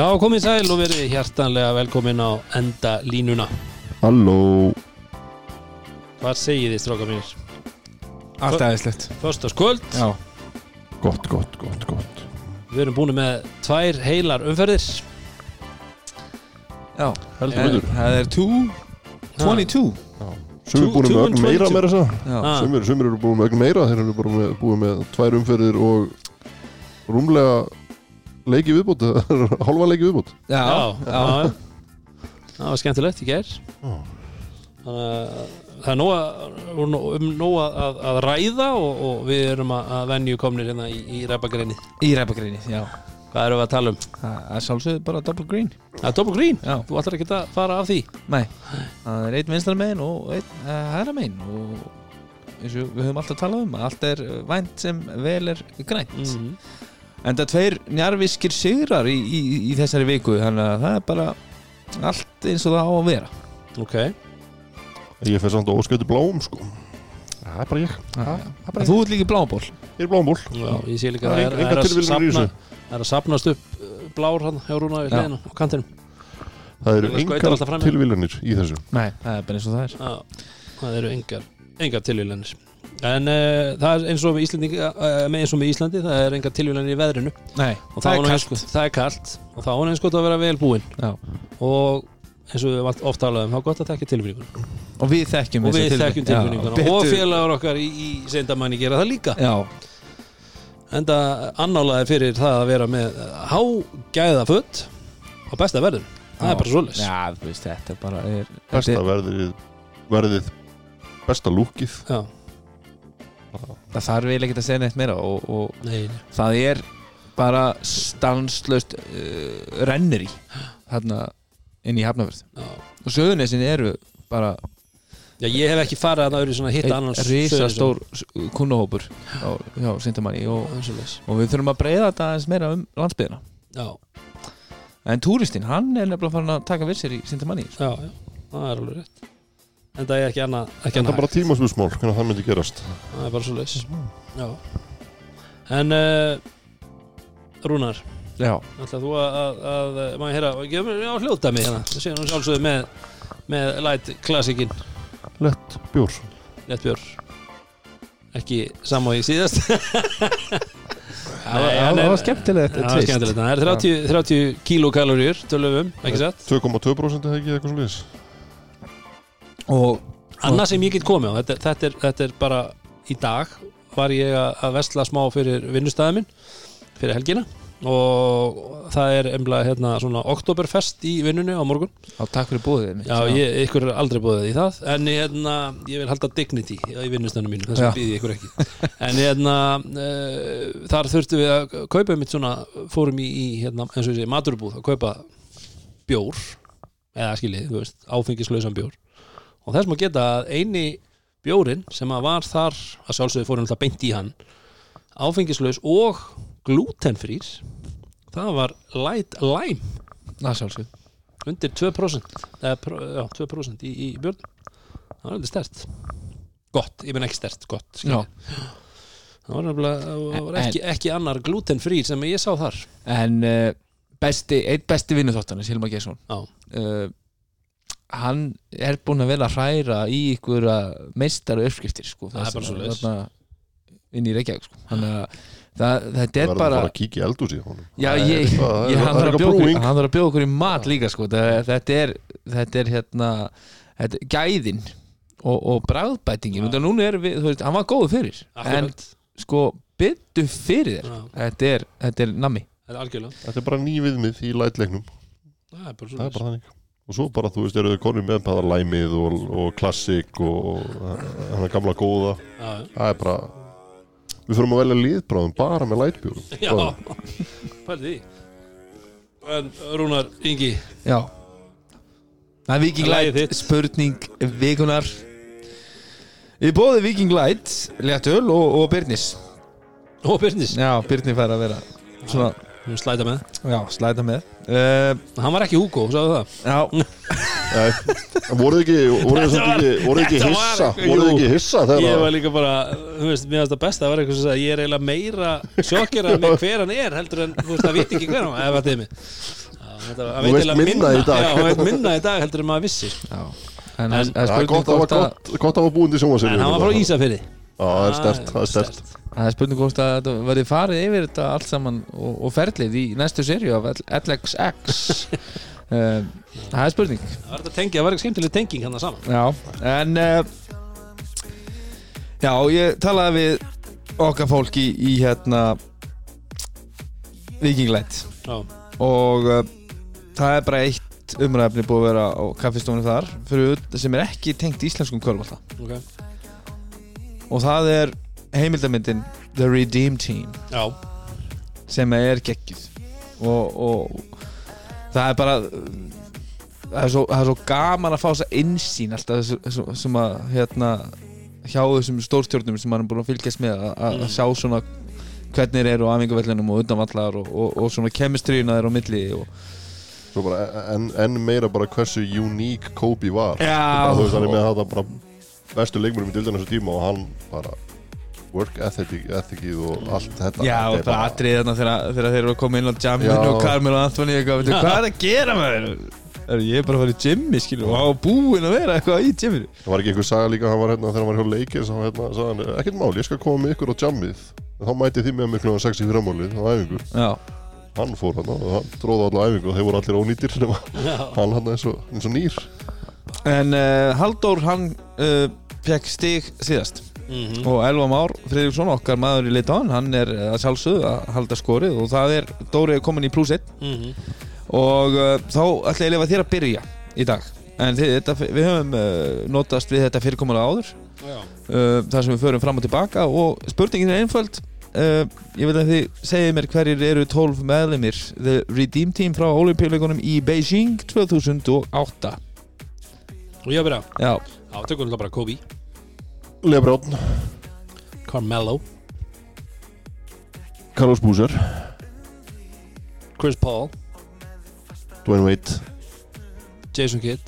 Já, komið sæl og verið hjartanlega velkomin á enda línuna. Halló. Hvað segið þið stráka mínir? Allt aðeinslegt Föstaskvöld, Já, Gott, gott, gott, gott. Við erum búin með tvær heilar umferðir. Já. Heldur betur. Það er 2 22 Sumir Two- búin two með and ögn meira 22. meira þess að Já, Ah. Sumir, sumir eru búin með ögn meira Þeir eru bara með, búin með tvær umferðir og rúmlega leiki viðbútt Hálfa leiki viðbútt já, já, já. Það var skemmtilegt í gær. Já. Þannig að það er nóg að, um nóg að, að ræða og, og við erum að, að venju komnir hérna í, í ræpagreinni Í ræpagreini, já. Hvað erum við að tala um? Það er sjálfsögðu bara double green. Það er double green, Já, þú ætlar ekki að fara af því? Nei. Það er einn vinstra megin og einn uh, hæra megin og eins og við höfum alltaf talað um að allt er vænt sem vel er grænt. Mm En það er tveir njarviskir sigrar í, í, í þessari viku þannig að það er bara allt eins og það á að vera. Ok, Ég fer samt að óskæti bláum sko. Það er bara ég. Það er bara Þú ert líka blából Ég er bláum ból já, ég sé líka Það að er að í sapna, það er að sapnast upp uh, blár hann hjá Rúna í Já. hliðina á kantinum. Það eru engar tilvílanir í. þessu. Nei, það er bara eins og það er. Já, það eru engar, engar tilvílanir En uh, það er eins og með Íslandi uh, með eins og með Íslandi, það er engar tilvílanir í veðrinu. Nei, og það þá er kallt það er kallt og þá er eins gott að vera vel búinn Já. og eins og við höfum oft talað um þá er gott að þekka tilfinningun Og við þekkjum Já, og félagar okkar í, í seindamanni gera það líka. Já, enda annálaði fyrir það að vera með hágæða föt á besta verður það er Já, þú veist, þetta er bara er, Besta þetta, verðið Verðið Besta lúkið Já, Það þarf eiginlega ekki að segja neitt meira og, og nei, nei. það er bara stanslöst uh, rennir í þarna inn í Hafnafjörð Já. og söðunesin eru bara Já, ég hef ekki farið að það eru svona hitta annars risastór kunnahópur á, hjá Sintamanni og, og við þurfum að breyða þetta aðeins meira um landsbyðina Já, en túristinn, hann er nefnilega farin að taka við sér í Sintamanni já, já, það er alveg rétt En það er ekki annað ekki Það er annað bara tímasmjösmál Hvernig það myndi gerast. Það er bara svo leys Já. En uh, Rúnar Já, ætlaðu þú að, að, að maður heyra, gefum mér já, hljóðdæmi hérna. Það sé nú sjálfsögðu með með light klassikin Lett bjór Lettbjör ekki samá í síðast það var- það var skemmtilegt Það var skemmtilegt, það er 30, 30 kilokaloríur tölum við um, ekki satt? 2,2% eða ekki eitthvað svo og Annað sem ég get komið á, þetta, þetta, er, þetta er bara í dag var ég að vesla smá fyrir vinnustæði minn fyrir helgina. Og það er emla hérna svona Oktoberfest í vinnunni á morgun. Á takk fyrir búðið Já, ég, ykkur er aldrei búið í það. En hérna, ég vil halda dignity í vinnustæðinu mínu, þess Já. að býði ykkur ekki. En hérna uh, þar þurftum við að kaupa mitt svona fórum í, í hérna, eins og ég segi, maturbúð að kaupa bjór. Eða skiljið, þú veist, áfengislausan bjór og þess maður geta að eini bjórin sem að var þar að sjálfsögðu fórum alltaf beint í hann áfengislaus og glutenfrýr það var light lime. Það sjálfsög undir 2% eða, pro- já, 2% í, í björnum það var alveg stert gott, ég menn ekki stert, gott það var, nefnilega, ekki, ekki annar glutenfrýr sem ég sá þar. En uh, besti, einn besti vinnu þóttanis, Hilmar Gesson uh, hann er búinn að vera að hræra í ykkur meistara uppskriftir sko, Það er bara svoleiðis. þarna inn í Reykjavík sko. þannig að það, þetta Það er bara bara að kíkja í honum já, Það er ég, það er- ég, hann það er þarf að bjóða okkur- brewing. hann þarf að bjóða okkur í mat líka sko. það, þetta, er, þetta er hérna þetta, er gæðin og, og bræðbætingin Já. ja. núna er við, þú veist, hann var góð fyrir en sko, byttu fyrir þér Já, þetta er, þetta er nammi það er algjörlega Þetta er bara ný viðmið í lætleiknum það er bara Það er svo bara þannig Og svo bara, þú veist, eru þau konið með bara læmið og, og klassik og hann er gamla góða. Já, Það er bara Við fyrir að velja liðbráðum bara með lætbjórum já, pældi því en Rúnar Ingi. Já. Það er Viking Light spurning vikunar Við bóðum Viking Light Léttöl og, og Byrnis og Byrnis, Já, Byrni fær að vera svona, slæta með. Já, slæta með. Uh, hann var ekki Hugo, sagði það. Já, Nei, voruð ekki, voruð ekki, voruð ekki hissa, voruð ekki hissa ég þegar var líka bara, þú veist, mér finnst það besta það var eitthvað sem sagði, ég er eiginlega meira sjokkerað með hver hann er heldur en, þú veist, það viti ekki hver hann ef það er mig þetta var- Þú veit veist minna í dag. Já, hann veit minna í dag heldur en maður vissi Já. Það er gott að hafa að að búin til sjónvarsinu En hann var frá Ísafirði. Já, það er stert, það er stert það er spurning hvort að þetta verði farið yfir þetta allt saman og, og ferlið í næstu serju af LXX um, Það er spurning. Það var þetta tengið, það ekki skemmtileg tenging hann saman. Já, en uh, Já, ég talaði við okkar fólk í, í hérna Vikinglætt og uh, það er bara eitt umræfni búið að vera á kaffistofunum þar fyrir sem er ekki tengt íslenskum körfvalda ok. Og það er heimildamyndin The Redeem Team Já, sem er geggjuð og, og það er bara það er svo, það er svo gaman að fá þessa insýn alltaf þessu- þessu- sem að hérna hjá þessum stórstjórnum sem maður er búin að fylgjast með að, að Mm. sjá svona hvernig þeir eru á æfingavellinum og undanvallar og, og, og svona kemistriðina þeir á milli og, Svo bara enn en meira bara hversu uník Kobe var Já. Þú veist, hann er með þetta bara bestu leikmurinn í dildan þessu tíma og hann bara work ethic, ethicið og allt þetta. Já, og bara atrið þarna þegar, þegar þeir eru að koma inn á jamminu og Carmelo Anthony eitthvað, veitu, hvað er að gera með þeir? Ég er bara að fara í gymmi, skilur og á búinn að vera eitthvað í gymminu Það var ekki einhver saga líka, hann var hérna þegar hann var hjá leikir hann hérna, sagði hann, ekkert mál, ég skal koma með ykkur á jammið. En þá mæti þið með mig kljóðan 6 í fyrramálið á æfingu, Já, hann fór hann og hann tróði allar æfingu og þeir voru allir ónýtir nema já, hann hann eins og, eins og nýr. En uh, Halldór hann uh, fekk stig síðast mhm, og Elva Már Friðriksson, okkar maður í Litáin hann er uh, að sjálfsögðu að halda skorið og það er, Dóri er komin í pluss 1 mhm. Og uh, þá ætla ég að lefa þér að byrja í dag. En þið, þetta, við höfum uh, notast við þetta fyrirkomulega áður. Uh, þar sem við förum fram og tilbaka. Og spurningin er einföld. Ég vil að þið segja mér hverjir eru 12 meðlumir The Redeem Team frá Olimpíuleikunum í Beijing 2008 og ég að byrja? Já, Já, tökum við bara Kobe Lebrón, Carmelo. Carlos Boozer. Chris Paul. Dwayne Wade. Jason Kidd.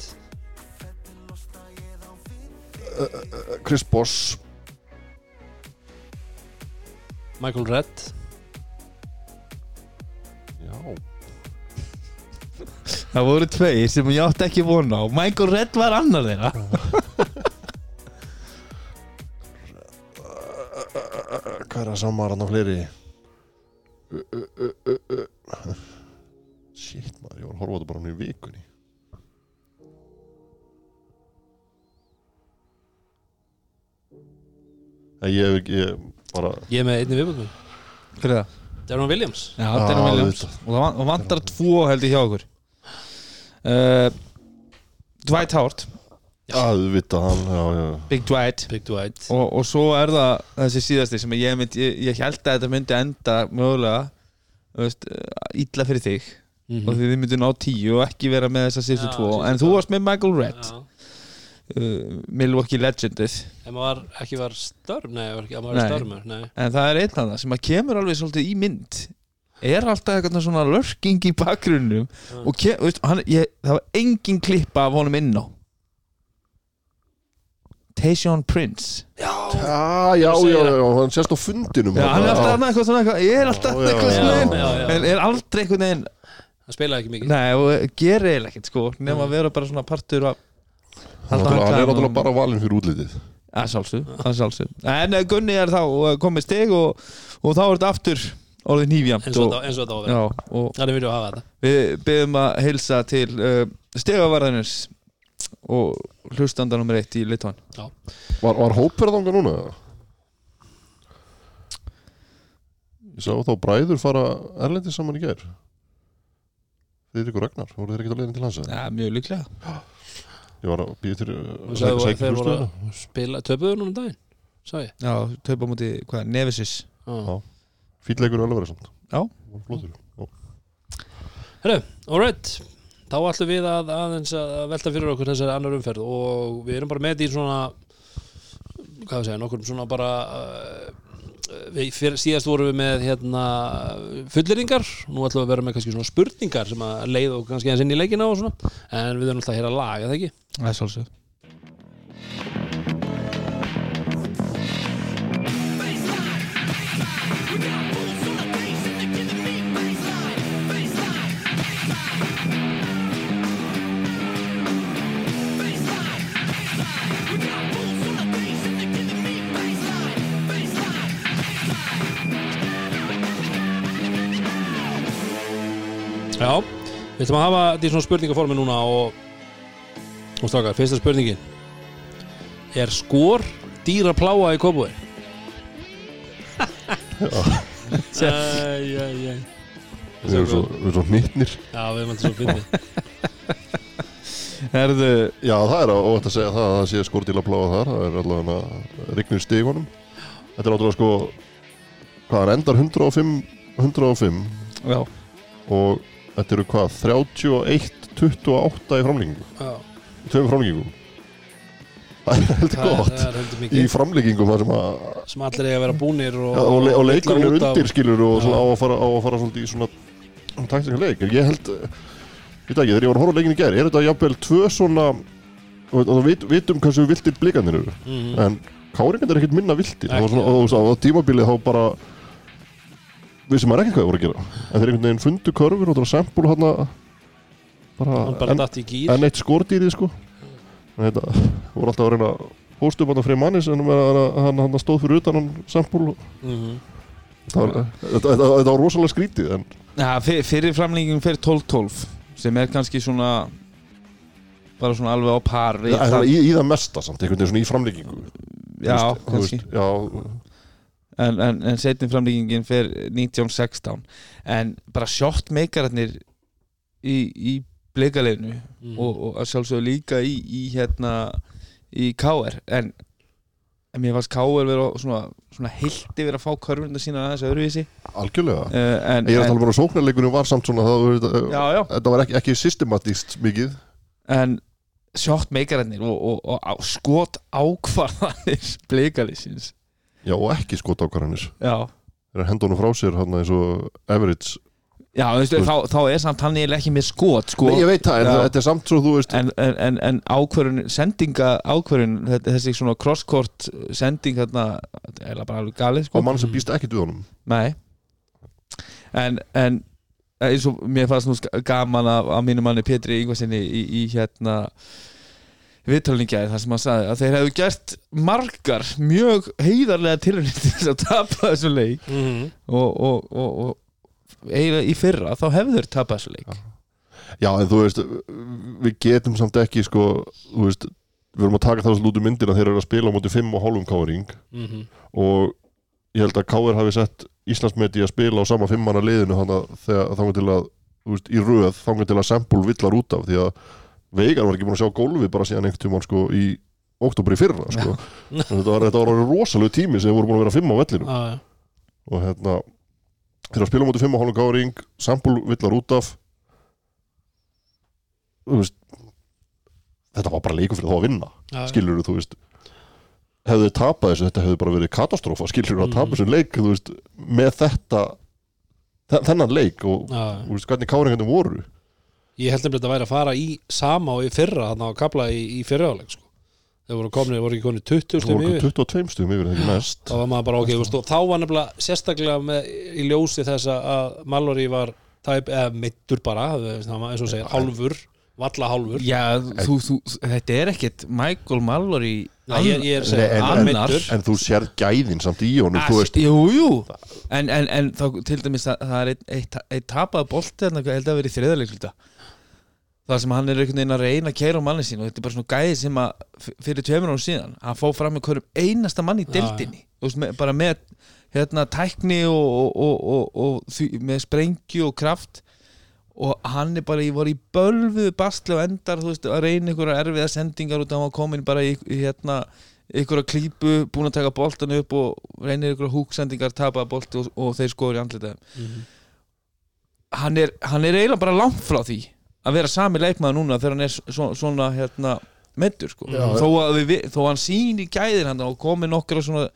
Chris Boss Michael Redd Já, það voru tveir sem ég átti ekki vona á. Michael Redd var annar þeirra hvað er það samar hann á fleiri. Shit maður, ég var að horfa þetta bara í vikunni. Ég hef ekki, ég bara Ég er með einni viðbúðum Hver er það? Darren Williams. Já, Darren Williams. og það van- og vantar tvo held ég hjá okkur. Uh, Dwight Howard Aðvitað hann, já, já. Big Dwight. Big Dwight. Og, og svo er það þessi síðasti sem ég, mynd, ég, ég held að þetta myndi enda mögulega uh, illa fyrir þig. Mhm. og því þið myndi ná tíu og ekki vera með þessa síðustu tvo. en þú varst með Michael Redd. Uh, Milwaukee Legendið. En maður var, ekki var störm Nei, var ekki, maður var Nei. störmur Nei. En það er einn af það sem að kemur alveg svolítið í mynd. Er alltaf eitthvað svona lurking í bakgrunnum. Já. og kem, veist, hann, ég, það var engin klippa af honum inn á Tayshaun Prince. Já, Já, já, já, hann sést á fundinum Já, hann er alltaf annað eitthvað svona eitthvað, ég er alltaf já, eitthvað svona einn, en er aldrei einhvern veginn hann spilaði ekki mikið. Nei, og gerir eiginlega ekkert sko nema að vera bara svona partur af Hann er náttúrulega bara valinn fyrir útlitið. Að sjálfsög, að sjálfsög En eh, Gunni er þá eh, komið stig og, og þá er þetta aftur orðið nýfjamt eins og og, þetta- eins og þetta á að vera. Já, og Þannig viljum við hafa þetta. Við byrjum að heilsa til uh, stegavarðanins og hlustanda nummer eitt í Litvan Var, var hópverðanga núna? Ég sá þá bræður fara erlendis saman í gær Þeir ykkur Ragnar, voru þeir ekki á leiðin til hans? Já, mjög líklega Ég var að býja til Og að að þeir voru að spila Töpuðu núna um daginn Sá ég Já, taupa múti, hvað, Nevesis Já. Já. Fýtleikur alveg verið samt Já. Flottur Já. Herru, alright Þá ætlum við að aðeins að velta fyrir okkur þessari annar umferð og við erum bara með í svona hvað segja, nokkur svona bara uh, við, fyrir, síðast vorum við með hérna fulleringar, nú ætlum við að vera með kannski svona spurningar sem að leið og kannski eins inn í leikina og svona, en við erum alltaf að heyra lag, eða ekki? Það er sjálfsög Já, við ætlum að hafa þetta í svona spurningaformi núna og og strákar, fyrsta spurningin. Er skor dýra pláa í kópúi? Æj, æj, æj. Við erum svo, við erum svo nýttnir Já, við erum alltaf svo fyndið Herðu, Já, það er óvægt að segja það að það sé skordíla pláa þar. Það er allavega rignir stigunum. Þetta er náttúrulega sko Hvað, hann endar 105 105 já, og þetta eru hvað 31, 28 í framlíkingu Já, í tveim framlíkingum það er heldur það, gott. það er heldur í mikið framlíkingum þar sem að sem allir eiga að vera búnir og, já, og, le og leikurinn er undir skilur og á að fara, á að fara svolítið í svona taktika leik. En ég held veit ekki, þegar ég var að horfa á leikin í gær er þetta jafnvel tvö svona og við vit, vitum hversu viltir blikandir eru. Mhm. en káringan er ekkert minna viltir það var svona, og á tímabilið þá bara við sem maður ekkert hvað það voru að gera. En þeir einhvern veginn fundu körfur og það var sempul hann bara, Hann bara en, datt í gýr en eitt skordýrið sko. En þetta voru alltaf að reyna að pósta upp hann fyrir mannis en hann, hann, stóð fyrir utan hann sempul þetta var, þetta, þetta, þetta var rosalega skrítið en fyr, fyrir framlenging fyrir 12-12 sem er kannski svona bara svona alveg á par það, í, í það mesta samt einhvern veginn svona í framlíkingu já, kannski veist, já, en, en, en setjum framlengingin fyrir 1916 en bara shotmakerarnir í, í bleikaleginu Mhm. og, og að sjálfsögðu líka í, í hérna í KR en, en mér fannst KR vera svona, svona hildi vera að fá körfunda sína aðeins öðruvísi. Algjörlega. Uh, en, ég er að tala bara að sóknarleikunum var samt svona það, þetta, já, já. þetta var ekki, ekki systematíst mikið. En shotmakerarnir og, og, og, og skot ákvarðanir bleikalisins já og ekki skot ákvarðanir já þeir hendunum frá sér hann eins og average Já, þú veist, þá, þá er samt hann eiginlega ekki með skot sko. Nei, ég veit það, en Já. þetta er samt svo þú veist en, en, en, en ákvörun sendinga ákvörun, þetta- þessi svona crosskort sending þarna þetta er bara alveg galið sko. og mann sem býst ekkit við honum Nei en, en eins og mér fannst nú sk- gaman af, af mínu manni Pétri Ingvarsinni í, í hérna viðtalningjaði þar sem hann sagði að þeir hefðu gert margar mjög heiðarlega tilhörnir til þess að tapa þessu leik Mhm. og, og, og, og eiginlega í fyrra þá hefðu þeir tapað þessu leik Já, en þú veist, við getum samt ekki sko, þú veist við erum að taka það út úr myndina þegar þeir eru að spila á móti 5 og hálfum káring Mhm. og ég held að Káir hafi sett Íslandsmeti að spila á sama fimmanna liðinu þannig að þegar þannig til að þú veist, í röð þannig til að Sempul villar út af því að Veigar var ekki búin að sjá gólfi bara síðan einhvern tímann sko í oktober í fyrra sko. Þetta var, var orðið rosalegu tími sem voru búin að vera fimm á vellinu Já, já. og hérna þegar að spila á móti 5 og hálfum káring Sempul villar út af. Veist þetta var bara leikur fyrir þá að vinna Já, skilur þú veist. Hefðu þið tapað þessu, þetta hefðu bara verið katastrófa skilur þú að tapa þessu leik veist, með þetta þe- þennan leik og veist, hvernig káringandi voru Ég held nefnilega að þetta væri að fara í sama og í fyrra þannig að kapla í, í fyrraáleik sko. þeir voru komin, voru ekki komin 20 það stum voru yfir. 22 stugum yfir þetta mest. Þá var maður bara ok, veist, og þá var nefnilega sérstaklega með, í ljósi þess að Mallory var tæp, eða meittur bara, eins og þú segir, hálfur valla hálfur. Já, þú, þú, þetta er ekkit Michael Mallory Nei, ég, ég er að segja, en- hann en- en þú sérð gæðin samt í honum þú veist, Jú, jú. En, en, en þá til dæmis það, það er eitt, eitt, eitt tapað bolti en það held að vera í þriðarleikluta Það sem hann er einhvern veginn að reyna að keira á manni sín og þetta er bara svona gæði sem að fyrir tveimur árum síðan, hann fóð fram með hverjum einasta mann í Þú veist, með, bara með hérna tækni og, og, og, og, og með sprengju og kraft. Og hann er bara í, var í bölvuðu bastli og endar veist, að reyna einhverja erfiða sendingar af hann var komin bara í, hérna einhverja klípu, búin að taka boltan upp og reynir einhverja húksendingar tapaða bolti og, og þeir skoður í andlitaðum Mhm. hann er, hann er eiginlega bara langt frá því að vera sami leikmaður núna þegar hann er svo, svona hérna meittur sko. Þó að við, þó að hann síni gæðir hann og komi nokkra svona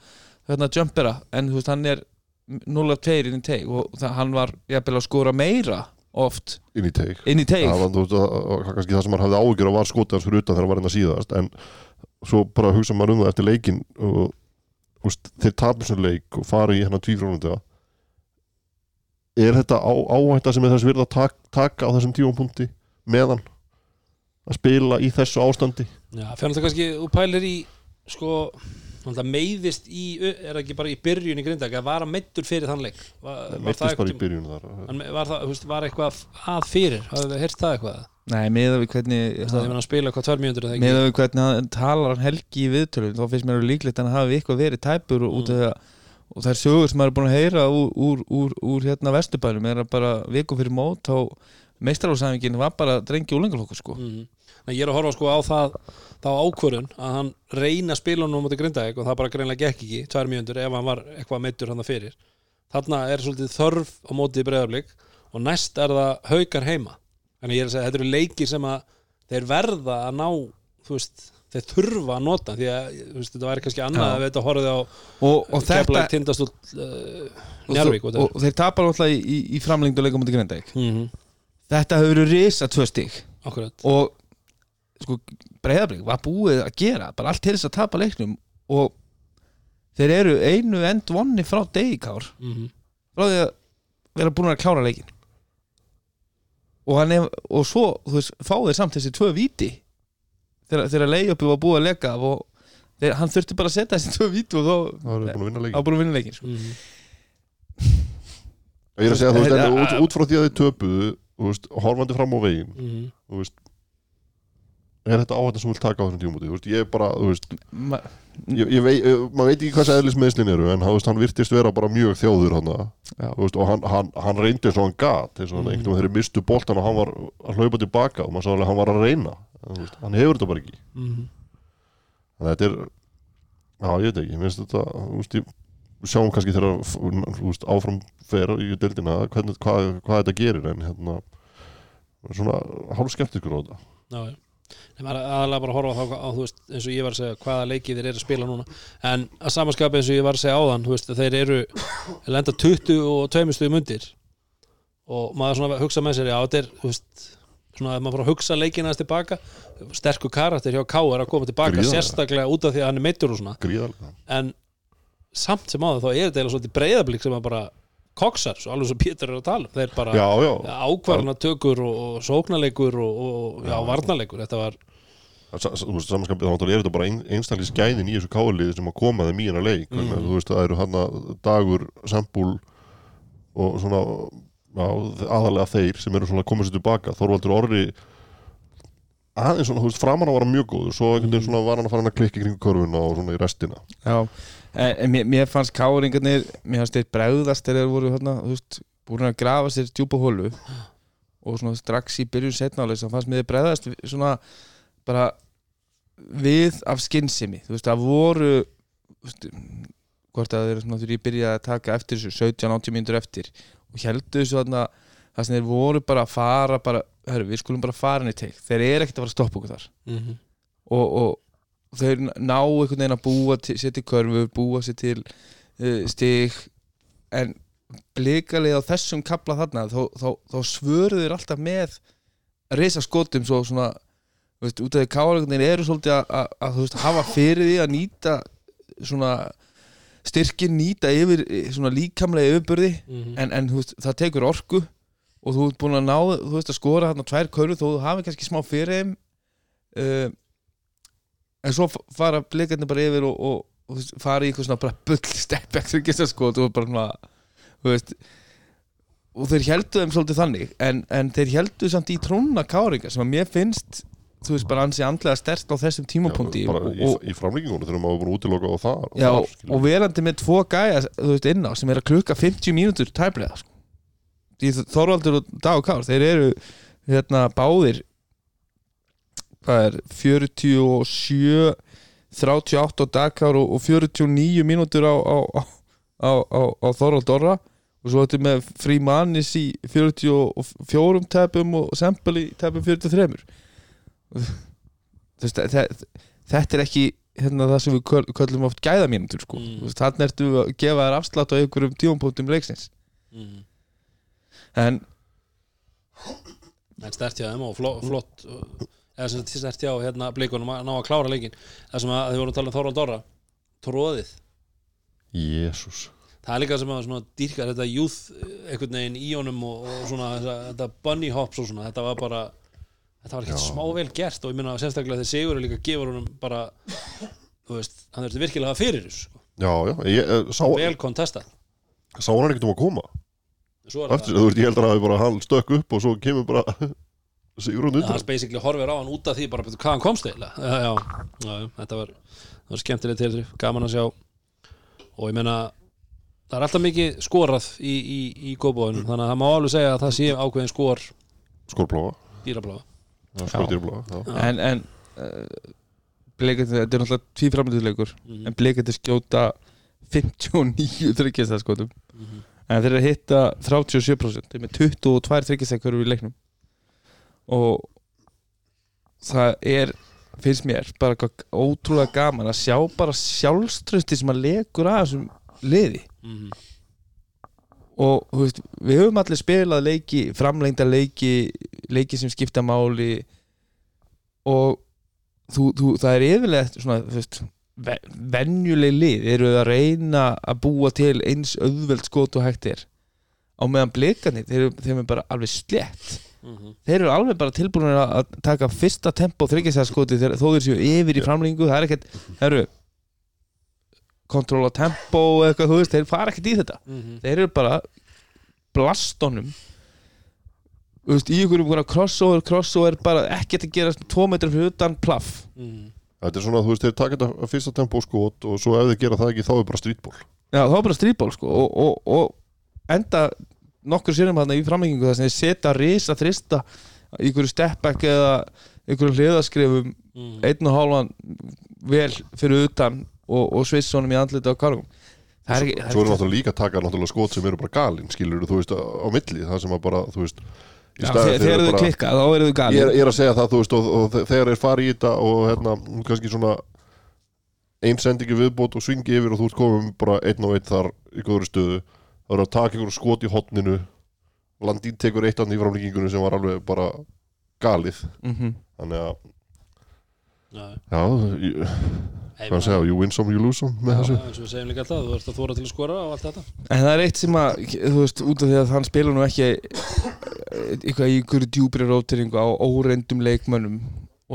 hérna jumpera en þú veist hann er 0-2 inn í teig og það, hann var jafnvel að skora meira oft inn í teik inn í teig. Það var þú veist, var kannski það sem hann hafði ágjör að var skotið hans fyrir utan þegar hann var inn að síðast en svo bara hugsa maður um það eftir leikin og veist, þeir tapir sem leik og fara í hérna tvífrónunda er þetta á, áhætta sem er þess virða að tak, taka á þessum tífum punkti meðan að spila í þessu ástandi. Já, fyrir alltaf kannski, þú pælir í sko, alltaf meiðist í er það ekki bara í byrjun í grindag að vara meittur fyrir þann leik? Var, var, það meittist bara einhvern í byrjun þar. Tímann- var, eitthvað að fyrir? Hafði þið heyrt það eitthvað? Nei, meða við hvernig það er að spila eitthvað tvær mínútur eða ekki. meða við hvernig hann talar hann helgi í viðtölun þá finnst mér alveg líklegt að hann hafi eitthvað verið tæpur og, út af það og það er sögur sem maður er búin að heyra úr, úr, úr, úr hérna vesturbænum er að bara viku fyrir mót þá meistarálsæfingin var bara drengi úlengalokku sko. Mm Nei, ég er að horfa sko á það þá ákvörun að hann reyna að nú á móti grindaðik og það bara greinlega gekk ekki tvær mínútur ef hann var eitthvað meittur hann fyrir. Þarna er svolítið þörf á móti breyðarblik og næst er það haukar heima. Þannig ég er að segja, þetta eru leikir sem að þeir verða að ná veist, þeir þurfa að nota því að veist, þetta væri kannski annað Já. að við þetta horfið á og, og þetta keflaði tindastúl uh, og, Njarvík og, og þeir tapar alltaf í, í, í framlengdu leikum mútið Grindavík. Mm -hmm. Þetta hefur verið risa tvö stig. Akkurat. Og sko breyðablík var búið að gera bara allt til þess að tapa leiknum og þeir eru einu end vonni frá degikár mm -hmm. frá því að vera búin að klára leikin og, hann er, og svo veist, fá þeir samt þessi tvö víti þegar, þegar leiðjöpi var búið að leika og þeir, hann þurfti bara að setja þessi tvö víti og þá er búin að vinna leik á búin að vinna leikin sko. ég er að segja þú veist út, út frá því að þið töpuðu veist, horfandi fram á veginn Mhm. þú veist er þetta áhættan sem þú vilt taka á þessum tímúti þú veist, ég er bara, þú veist Ma, ég, ég vei, eh, maður veit ekki hvað eðlis meðslin eru en veist, hann virtist vera bara mjög þjóður hann, veist, og hann, hann, hann reyndi eins og hann gat eins og hann Mhm. einhvern veginn þegar mistu boltan og hann var að hlaupa tilbaka og maður alveg að hann var að reyna þú veist, hann hefur þetta bara ekki Mhm. þannig að þetta er já, ég veit ekki, mér finnst þetta þú veist, ég, sjáum kannski þegar þú veist, áfram fer í deildina hvernig, hvað, hvað þetta gerir en hérna svona hálf skeptikur á þetta. Já, já. Aðalega bara að horfa á á, þú veist, eins og ég var að segja hvaða leikið þeir eru að spila núna. En að samanskapi eins og ég var að segja áðan veist, þeir eru lenda 20 og 2 stuðum undir. Og maður svona hugsa með sér já, þetta er, veist svona að maður fara að hugsa leikina þess tilbaka sterkur karakter hjá K er að koma tilbaka Gríðarlega. sérstaklega út af því að hann er meittur og svona. Gríðarlega. En samt sem áður þá er þetta eiginlega svolítið breyðablík sem að bara koksar, svo alveg svo Pétur er að tala um. þeir bara já, já, ákvarðanatökur og, og sóknarleikur og, og já, varnarleikur. Þetta var þú veist, samanskapið þá er þetta bara ein, einstaklega skæðin í þessu káliði sem að koma þeim í hennar leik. Mm. þú veist, það eru hann dagur sambúl og svona já, aðalega þeir sem eru svona að koma sér tilbaka. Þorvaldur Orri aðeins svona, þú veist, framan að vara mjög góður. Svo einhvern veginn svona var hann að fara hann að klikka í kringu körfuna og svona í restina. Já, en, en mér, mér fannst káringarnir mér fannst þeir bregðast þegar þeir voru hérna, þú veist, búin að grafa sér djúpa hólu og svona strax í byrjun setnáleis þá fannst mér þeir bregðast svona bara við af skinnsemi, þú veist, það voru þú veist, hvort að þeir svona ég byrjaði að taka eftir þessu 17-80 mínútur eftir. Og heldur þessu þarna það sem þeir voru bara að fara bara, herru, við skulum bara fara henni teik þeir eru ekkert að fara að stoppa okkur þar. Mm -hmm. og, og þau ná einhvern veginn að búa sér til körfur, búa sér til uh, stig en blikalið á þessum kapla þarna þá, þá, þá svöruður þeir alltaf með reysa skotum svo svona veist, út af því káleikunir eru svolítið að, að, veist, hafa fyrir því að nýta svona styrkin nýta yfir svona líkamlega yfirburði Mhm. en, en þú veist, það tekur orku og þú ert búin að ná þú veist að skora þarna tvær körur þó þú hafi kannski smá fyrir þeim uh, en svo fara blikarnir bara yfir og, og, og fara í eitthvað svona bara bull stepback sem geta sko og þú bara svona þú veist og þeir heldu þeim svolítið þannig en, en þeir heldu samt í trónna káringa sem að mér finnst þú veist bara ansi andlega stert á þessum tímapunkti Já, og, í, og, í framlíkingunum þegar maður er búin að útiloka á það Já, þar, og verandi með tvo gæja þú veist, inn á sem er að klukka 50 mínútur tæplega sko. Þorvaldur og Dag og Kár, þeir eru hérna báðir hvað er 47 38 á Dag Kár og, og 49 mínútur á, á, á, á, Þorvald Orra og svo þetta með frí mannis í 44 tæpum og Sempel í tæpum 43 þú veist, þe- þetta er ekki hérna, það sem við köll- köllum oft gæðamínútur sko. Mm. mm. þannig ertu að gefa þær afslátt á einhverjum tímapunktum leiksins Mhm. en en stert hjá þeim og flott, flott eða sem þetta stert hjá hérna blikunum að ná að klára leikin það sem að þið voru að tala um Þorvald Orra tróðið, Jésús það er líka sem að svona dýrkar þetta youth einhvern veginn í honum og, og svona þetta, bunny hops og svona, þetta var bara þetta var ekkert smá vel gert og ég minna sérstaklega þegar Sigur líka gefur honum bara þú veist, hann þurfti virkilega að fyrir þessu sko. Já, já, ég eh, sá, vel kontesta sá hann ekkert um að koma? Svo Eftir, þú veist, ég heldur að hann stökk upp og svo kemur bara Sigrún það undan hans basically horfir á hann út af því bara betur hvað hann komst eiginlega? Já, já, já, já, þetta var, var skemmtileg til gaman að sjá. Og ég meina það er alltaf mikið skorað í, í, í góðbóðunum þannig að það má alveg segja að það sé ákveðin skor. Skórpláfa, dýrabláfa skórdýrbláfa já. en, en uh, bleikandi, þetta er náttúrulega tvíframlýðuleikur Mhm. en bleikandi skjóta 59 þryggjastaskotum Mhm. en þeir eru að hitta 37% þeir eru með 22 þryggjastakur í leiknum og það er finnst mér bara ótrúlega gaman að sjá bara sjálfströsti sem að legur að þessum liði. Mhm. og þú veist, við höfum allir spilað leiki, framlengda leiki leiki sem skipta máli. Og þú, þú, það er yfirlega svona, þú veist ve- venjuleg lið eru að reyna að búa til eins auðveld skot og hægt er. Á meðan blikarnir, þeir, eru- er bara alveg slett Mhm. þeir eru alveg bara tilbúin að taka fyrsta tempo þryggjastæðskoti þó þeir séu yfir í framlengu það er ekkert, eru kontróla tempo eða eitthvað, þú veist, þeir fara ekkert í þetta Mhm. þeir eru bara blastonum þú veist, í ykkur um einhverja crossover crossover bara ekkert að gera tvo metrar fyrir utan plaff Mhm. Þetta er svona, þú veist, þeir taka þetta fyrsta tempó skot og svo ef þeir gera það ekki þá er bara strítból já, það var bara stríðból sko og, og, og enda nokkur sérum þarna í framhengingu þess að þeir setja risa þrista í ykkur stepback eða ykkur hliðaskrifum Mhm. einn og hálfan vel fyrir utan og, og svissonum í andlita á kargum það er ekki það Svo eru er náttúrulega líka að taka náttúrulega skot sem eru bara galin skilur þú veist, á milli það sem að bara, þú veist í Já, þegar þegar fyrir þau bara- klikka þá eru þau ég galin er, ég er að segja það, þú veist, og, og þe- þegar þeir fara í þetta og hérna, kannski svona ein sendingi viðbót og svingi yfir og þú ert komum bara einn og einn þar í góðri stöðu það eru að taka ykkur skot í hotninu Landín tekur eitt andan í framlíkingunni sem var alveg bara galið. Mm þannig að, Já, já, ég, Hey, hvað að segja, you win some, you lose some með Já, þessu. eins og við segjum líka alltaf, þú ert að þóra til að skora og allt þetta. En það er eitt sem að, þú veist, út af því að hann spila nú ekki eh, eitthvað í ykkur djúbri róteringu á óreyndum leikmönnum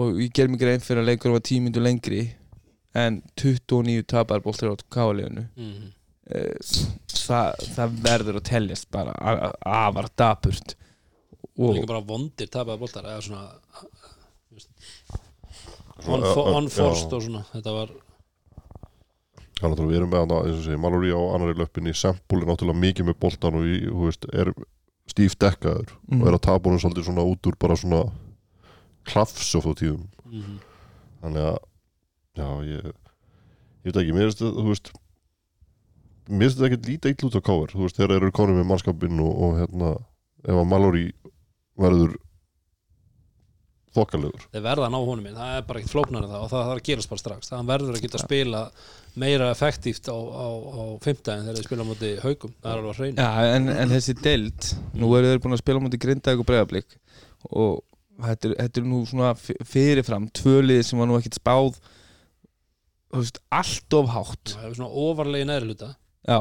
og ég ger mig grein fyrir að leikur var tímindu lengri en 29 tapar bóltir á káliðinu Mhm. Það, það verður að teljast bara afar dapurt og Líka bara vondir tapaði boltar eða svona ö- unforced já. og svona Þetta var Já, náttúrulega við erum með hana, eins og segja, Mallory á annari löppinni, Sempul er náttúrulega mikið með boltan og í, þú veist, er stíf dekkaður Mm. og er að tapa honum svolítið svona út úr bara svona klafs og tíðum mhm. þannig að, já, ég ég veit ekki, mér þetta, þú veist mér finnst þetta ekkert lítið eitt út á káver, þú veist, þegar þeir eru konum með mannskapinn og, og hérna, ef að Mallory verður þokkalegur. Þeir verða að ná honum inn, það er bara ekkert flóknar en það og það þarf að gerast bara strax, það hann verður að geta spila meira effektíft á, á, á fimmtæðin þegar þeir spila á móti haugum það er alveg að hreina Já, en, en þessi deild nú eru þeir búin að spila á móti grindaðeg og breiðablík og þetta er, þetta er nú svona fyrirfram tvölið sem var nú ekkert spáð þú veist, allt of hátt. Það er svona ofarlegi neðri hluta Já,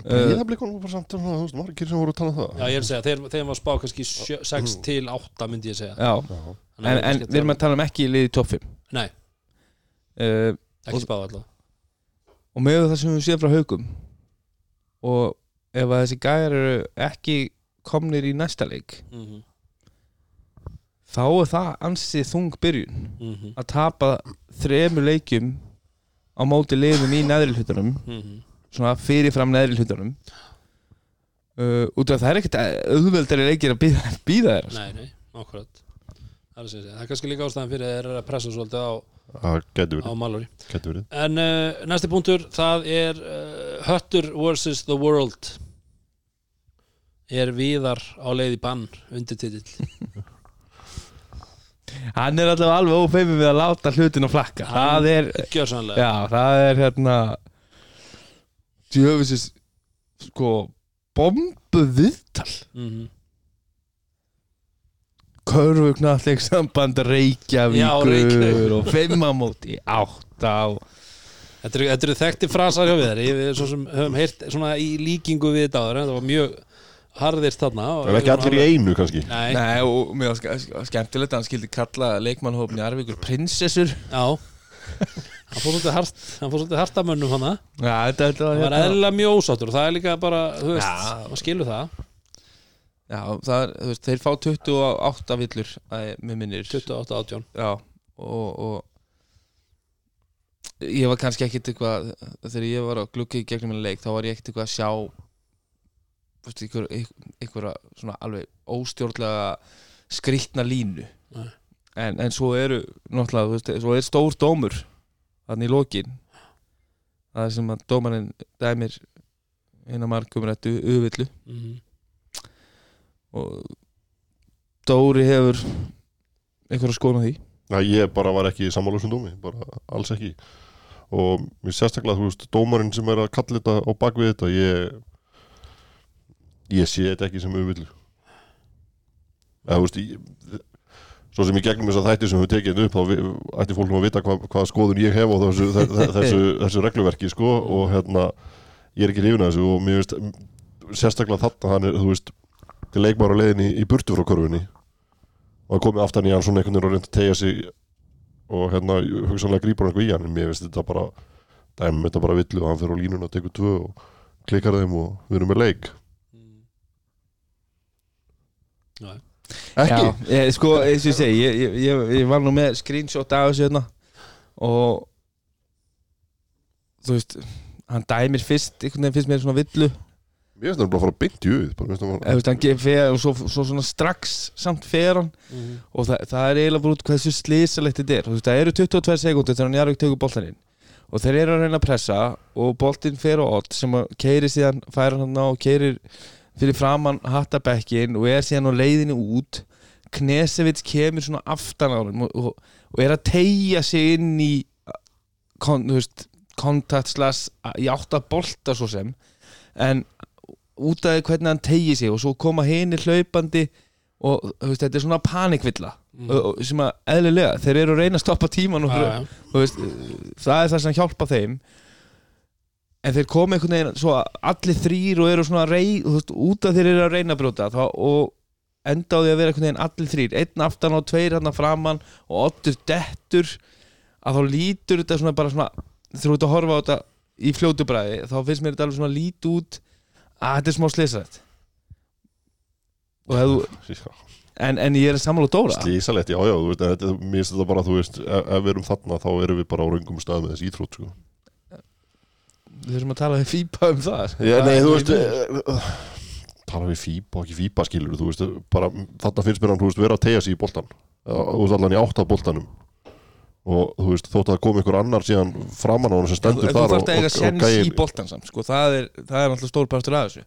Ég það blikunum bara samt, þú veist, margir sem voru að tala um það. Já ég er að segja, þeir, þeir var spáð kannski 6 til 8 myndi ég segja. Já. Já. Þannig En, að en við erum að tala um ekki í liði top 5 nei, uh, ekki spáð alltaf og með það sem við séum frá haugum og ef að þessi gæjar eru ekki komnir í næsta leik mm þá er það ansið þung byrjun -hmm. að tapa þremur leikjum á móti liðum í neðri hlutunum Mm svona fyrirfram neðri hlutunum. Uh, út af það er ekkert auðveldari leikir að býða, býða þér nei, nei, akkurat. Það er, það er kannski líka ástæðan fyrir að þeir eru að pressa svolítið á, Það á verið, Mallory. En uh, næsti punktur, það er uh, Höttur vs. The World. Er viðar á leið í bann undir titill hann er alltaf alveg ófeimur við að láta hlutin að flakka. Hann- það er, já, það er hérna djöfisins sko bombu viðtal mm körfugnalleg samband Reykjavíkur. Reykjavík. og fimmamóti átta og Þetta eru, þetta eru þekkti frasar hjá við þér Við svo sem höfum heyrt svona í líkingu við þetta áður en það var mjög harðist þarna og- En ekki allir í einu kannski? Nei, Nei, og mér var ske- skemmtilegt að hann skildi kalla leikmannhófni Arvíkur prinsessur. Já Hann fór svolítið hart Hann fór svolítið hart að mönnum þetta Það var eðlilega mjög ósáttur og það er líka bara, þú veist, Já. maður skilur það. Já, það er, þú veist, þeir fá 28 villur að mér minnir. 28 átjón Já, og, og ég var kannski ekkit eitthvað þegar ég var að glugga í gegnum minni leik þá var ég ekkit eitthvað að sjá þú veist, einhver, einhverja svona alveg óstjórnlega skrýtna línu. Nei. en, en svo eru náttúrulega, þú veist, svo er stór dómur þannig í lokin. Það er sem að dómarinn dæmir eina markum réttu uvillu mm. og Dóri hefur einhverja skoðun á því? Já, ég bara var ekki í sammálusum dómi bara alls ekki. Og mér sérstaklega, þú veist, dómarinn sem er að kalla þetta á bakvið þetta ég ég sé þetta ekki sem auðvillu eða, þú veist, ég, svo sem í gegnum þess að þætti sem við tekið upp þá ætti fólk nú að vita hvað, hvað skoðun ég hef á þessu, þessu, þessu, þessu regluverki sko, og hérna ég er ekki hrifin að þessu og mér veist sérstaklega þarna hann er, þú veist til leikmar á leiðinni í burtu frá korfunni og það komið aftan í hann svona einhvern veginn og reyndi að tegja sig og hérna hugsanlega grípur hann eitthvað í hann. En mér finnst þetta bara dæmum þetta bara villu og hann fyrir á línuna og tekur tvö og klikkar þeim og við erum með leik. Já. Ekki? Já, ég, sko, eins og ég segi ég, ég, ég, ég var nú með screenshot af þessu hérna og þú veist hann dæmir fyrst, einhvern veginn finnst mér svona villu. Mér finnst það bara að fara beint í auð þú veist, hann fer og svo, svo svona strax samt fer hann. Mm. og það, það er eiginlega bara út hversu slísalegt þetta er. Þú veist, það eru 22 sekundur þegar hann Jarvík tegur boltaninn og þeir eru að reyna að pressa og boltinn fer á odd sem að keiri síðan fær hann á og keirir fyrir framann hattabekkin og er síðan á leiðinu út. Knesevits kemur svona aftan á hann og, og, og er að tegja sig inn í kon, veist, kontakt slags í átta bolta svo sem. En út af hvernig hann tegi sig og svo koma hinir hlaupandi og veist, þetta er svona panikvilla Mm. og, og, sem að eðlilega, þeir eru að reyna að stoppa tíman og þú veist, það er það sem hjálpa þeim en þeir koma einhvern veginn svo að allir þrýr og eru svona að rey, veist, út af þeir eru að reyna að brjóta þá, og enda á því að vera einhvern veginn allir þrýr, einn aftan og tveir hann framann og oddur dettur að þá lítur þetta svona bara svona þú ert að horfa á þetta í fljótu bræði þá finnst mér þetta alveg svona lít út að þetta er smá slisaðett og hefðu Já, en, en ég er að sammála Dóra. Slísalegt, já, já, þú veist, mér finnst þetta bara, þú veist, ef, ef við erum þarna þá erum við bara á raungum stað með þessi íþrótt, sko. Við þurfum að tala við fýpa um það. Já, nei, þú veist, uh, tala við fípa og ekki fípa skilur, þú veist, bara þarna finnst mér hann, þú veist, vera að tegja sig í boltan, þú veist, allan í átt af boltanum. Og þú veist, þótt að komi ykkur annar síðan framan á hann sem En stendur þú þar þarft að eiga sens í boltan samt sko. það er, það er náttúrulega stór partur af þessu.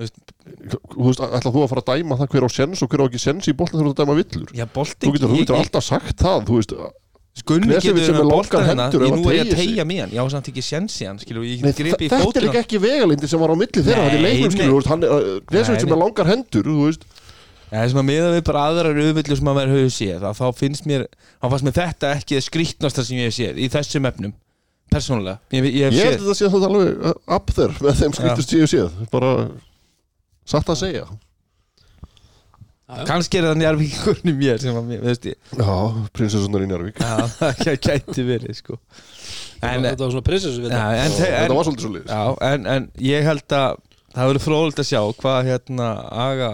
Þú veist, ætla þú að fara að dæma það hver á sens og hver á ekki sens í boltan þú ert að dæma villur? Já, bolti þú getur, þú getur alltaf sagt það, þú veist Gunni getur sem er með boltan hérna Ég nú er ég að tegja mig hann, ég á samt ekki sens í hann þetta er líka ekki vegalindi sem var á milli þeirra, þetta er leikmenn þú Nei, sem er langar hendur, þú Það er sem að miða við bara aðrar auðvillu sem að vera höfðu séð að þá finnst mér, þá fannst mér þetta ekki það skrýtnasta sem ég hef séð í þessum efnum persónulega, ég, ég hef Ég held séð að þetta sé þetta alveg uh, up there með þeim skrítust ég hef séð bara satt að segja Kannski er það njárvíkurinn í mér sem að mér, veist ég. Já, prinsessunar í Njárvík Já, það gæti verið sko. En, Þetta var svona prinsessu við já, það. Þetta var svolítið svo liðis Já, en, en ég held að það verður fróðilegt að sjá hvað hérna aga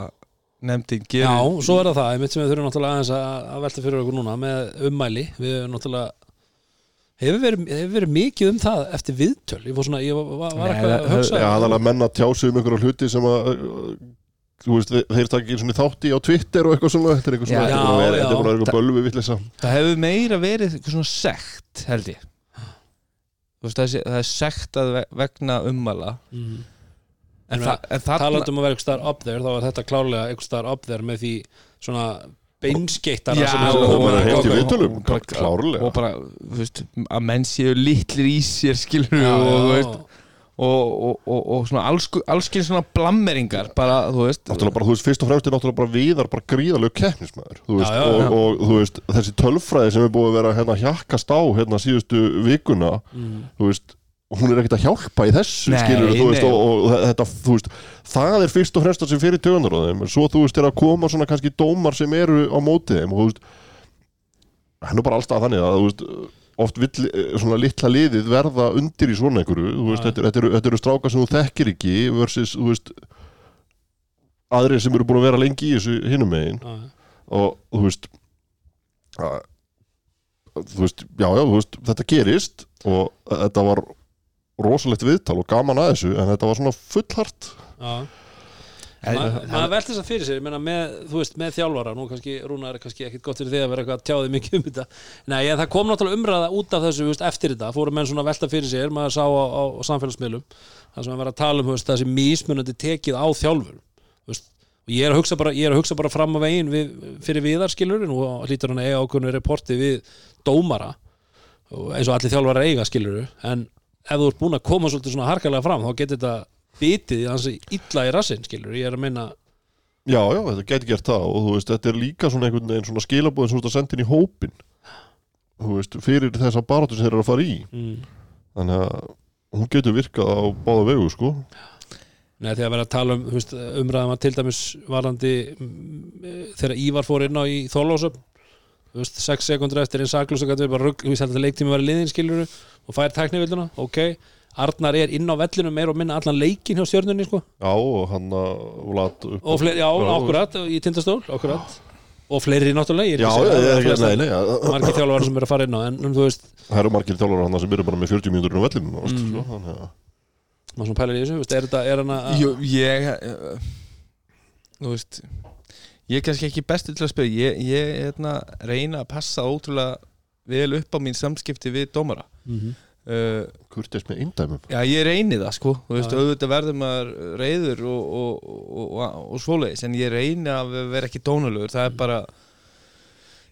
nefndin gerir. Já, og svo er það það, einmitt sem við þurfum náttúrulega aðeins að, að velta fyrir okkur núna með ummæli, við erum náttúrulega hefur verið, hefur verið mikið um það eftir viðtöl, ég var svona, ég var, var Nei, eitthvað að hugsa. Já, þannig að menna tjásu um einhverja hluti sem að veist, þeir- takk ekki þátti á Twitter og eitthvað svona þetta er eitthvað er er eitthvað bölvi vitleisa það hefur meira verið eitthvað svona sekt held ég. Þú veist, það, er, það er sekt að ve- vegna ummæla. Mm. en, En en talandum að vera eitthvað staðar up there þá var þetta klárlega eitthvað staðar up there með því svona beinskeittara og- bara, þú veist, að menn séu litlir í sér skilur Já, og, þú já, veist, og, og, og, og svona alls, allskinn svona blammeringar bara, þú veist Náttúrulega bara, þú veist, fyrst og fremst er náttúrulega bara viðar bara gríðalegu keppnismæður þú veist, Já, já, og, já. og, þú veist, þessi tölfræði sem er búið að vera hérna hjakkast á hérna síðustu vikuna mm. þú veist, hún er ekkert að hjálpa í þessu Nei, skilur þú veist og, og þetta, þú veist það er fyrst og fremst það sem fyrir tögunar á þeim en svo þú veist er að koma svona kannski dómar sem eru á móti þeim og þú veist hann er bara allstað þannig að þú veist oft vill eh, svona litla liðið verða undir í svona einhverju. Veist, þetta, þetta, eru, þetta eru strákar sem þú þekkir ekki versus, þú veist aðrir sem eru búin að vera lengi í þessu hinum megin. Og þú veist að, þú veist, já, já, þú veist þetta gerist og þetta var rosalegt viðtal og gaman að þessu en þetta var svona fullhart. Já maður velti þess að fyrir sér, ég meina með, þú veist, með þjálfara, nú kannski, Rúna er kannski ekkit gott fyrir því að vera eitthvað að tjáði mikið um þetta. Nei, en það kom náttúrulega umræða út af þessu, veist, eftir þetta, fóru menn svona að velta fyrir sér, maður sá á, á, á samfélagsmiðlum það sem að vera að tala um, veist, þessi mismunandi tekið á þjálfur, og ég er að hugsa bara, ég er að hugsa bara fram á veginn við, fyrir viðarskilur, nú hlýtur hann eiga ákveðnu reporti við dómara og eins og allir þjálfarar eiga skilur en ef þú ert búin að koma svolítið svona harkalega fram þá getur þetta bitið í hans illa í rassinn skilur, ég er að meina já, já, þetta geti gert það og þú veist, þetta er líka svona einhvern veginn svona skilabóðin sem þú ert að senda inn í hópin þú veist, fyrir þessa barátur sem þeir eru að fara í. Mm, þannig að hún getur virkað á báða vegu, sko. Nei, þegar vera að tala um þú veist, umræðum að til dæmis varandi mm, þegar Ívar fór inn á í Þorlósöp þú veist, 6 sekundur eftir einn saklus og gæti bara rugg, við held að leiktími var liðin skilur og fær tæknivilluna, ok Arnar er inn á vellinu meir og minna allan leikin hjá stjörnunni sko já, og hann að Vlad upp og fleiri, já, Já. akkurat, í tindastól akkurat, og fleiri náttúrulega ég er já, ekki að já, segja já, að já, flesta- nei, nei já. margir þjálfara sem eru að fara inn á en um, þú veist, það eru margir þjálfur hann sem eru bara með 40 mínútur á vellinum mm. sko, þannig að maður svona pælir í þessu þú veist, er þetta, er hann að Jú, ég uh, Þú veist Ég er kannski ekki bestu til að spila Ég, ég hérna, reyna að passa ótrúlega vel upp á mín samskipti við dómara Mhm. Uh, kurteis með eindæmum. Já, ég reyni það sko. Þú veist, auðvitað verður maður reyður og, og, og, og, og svoleiðis en ég reyni að vera ekki dónulegur það er bara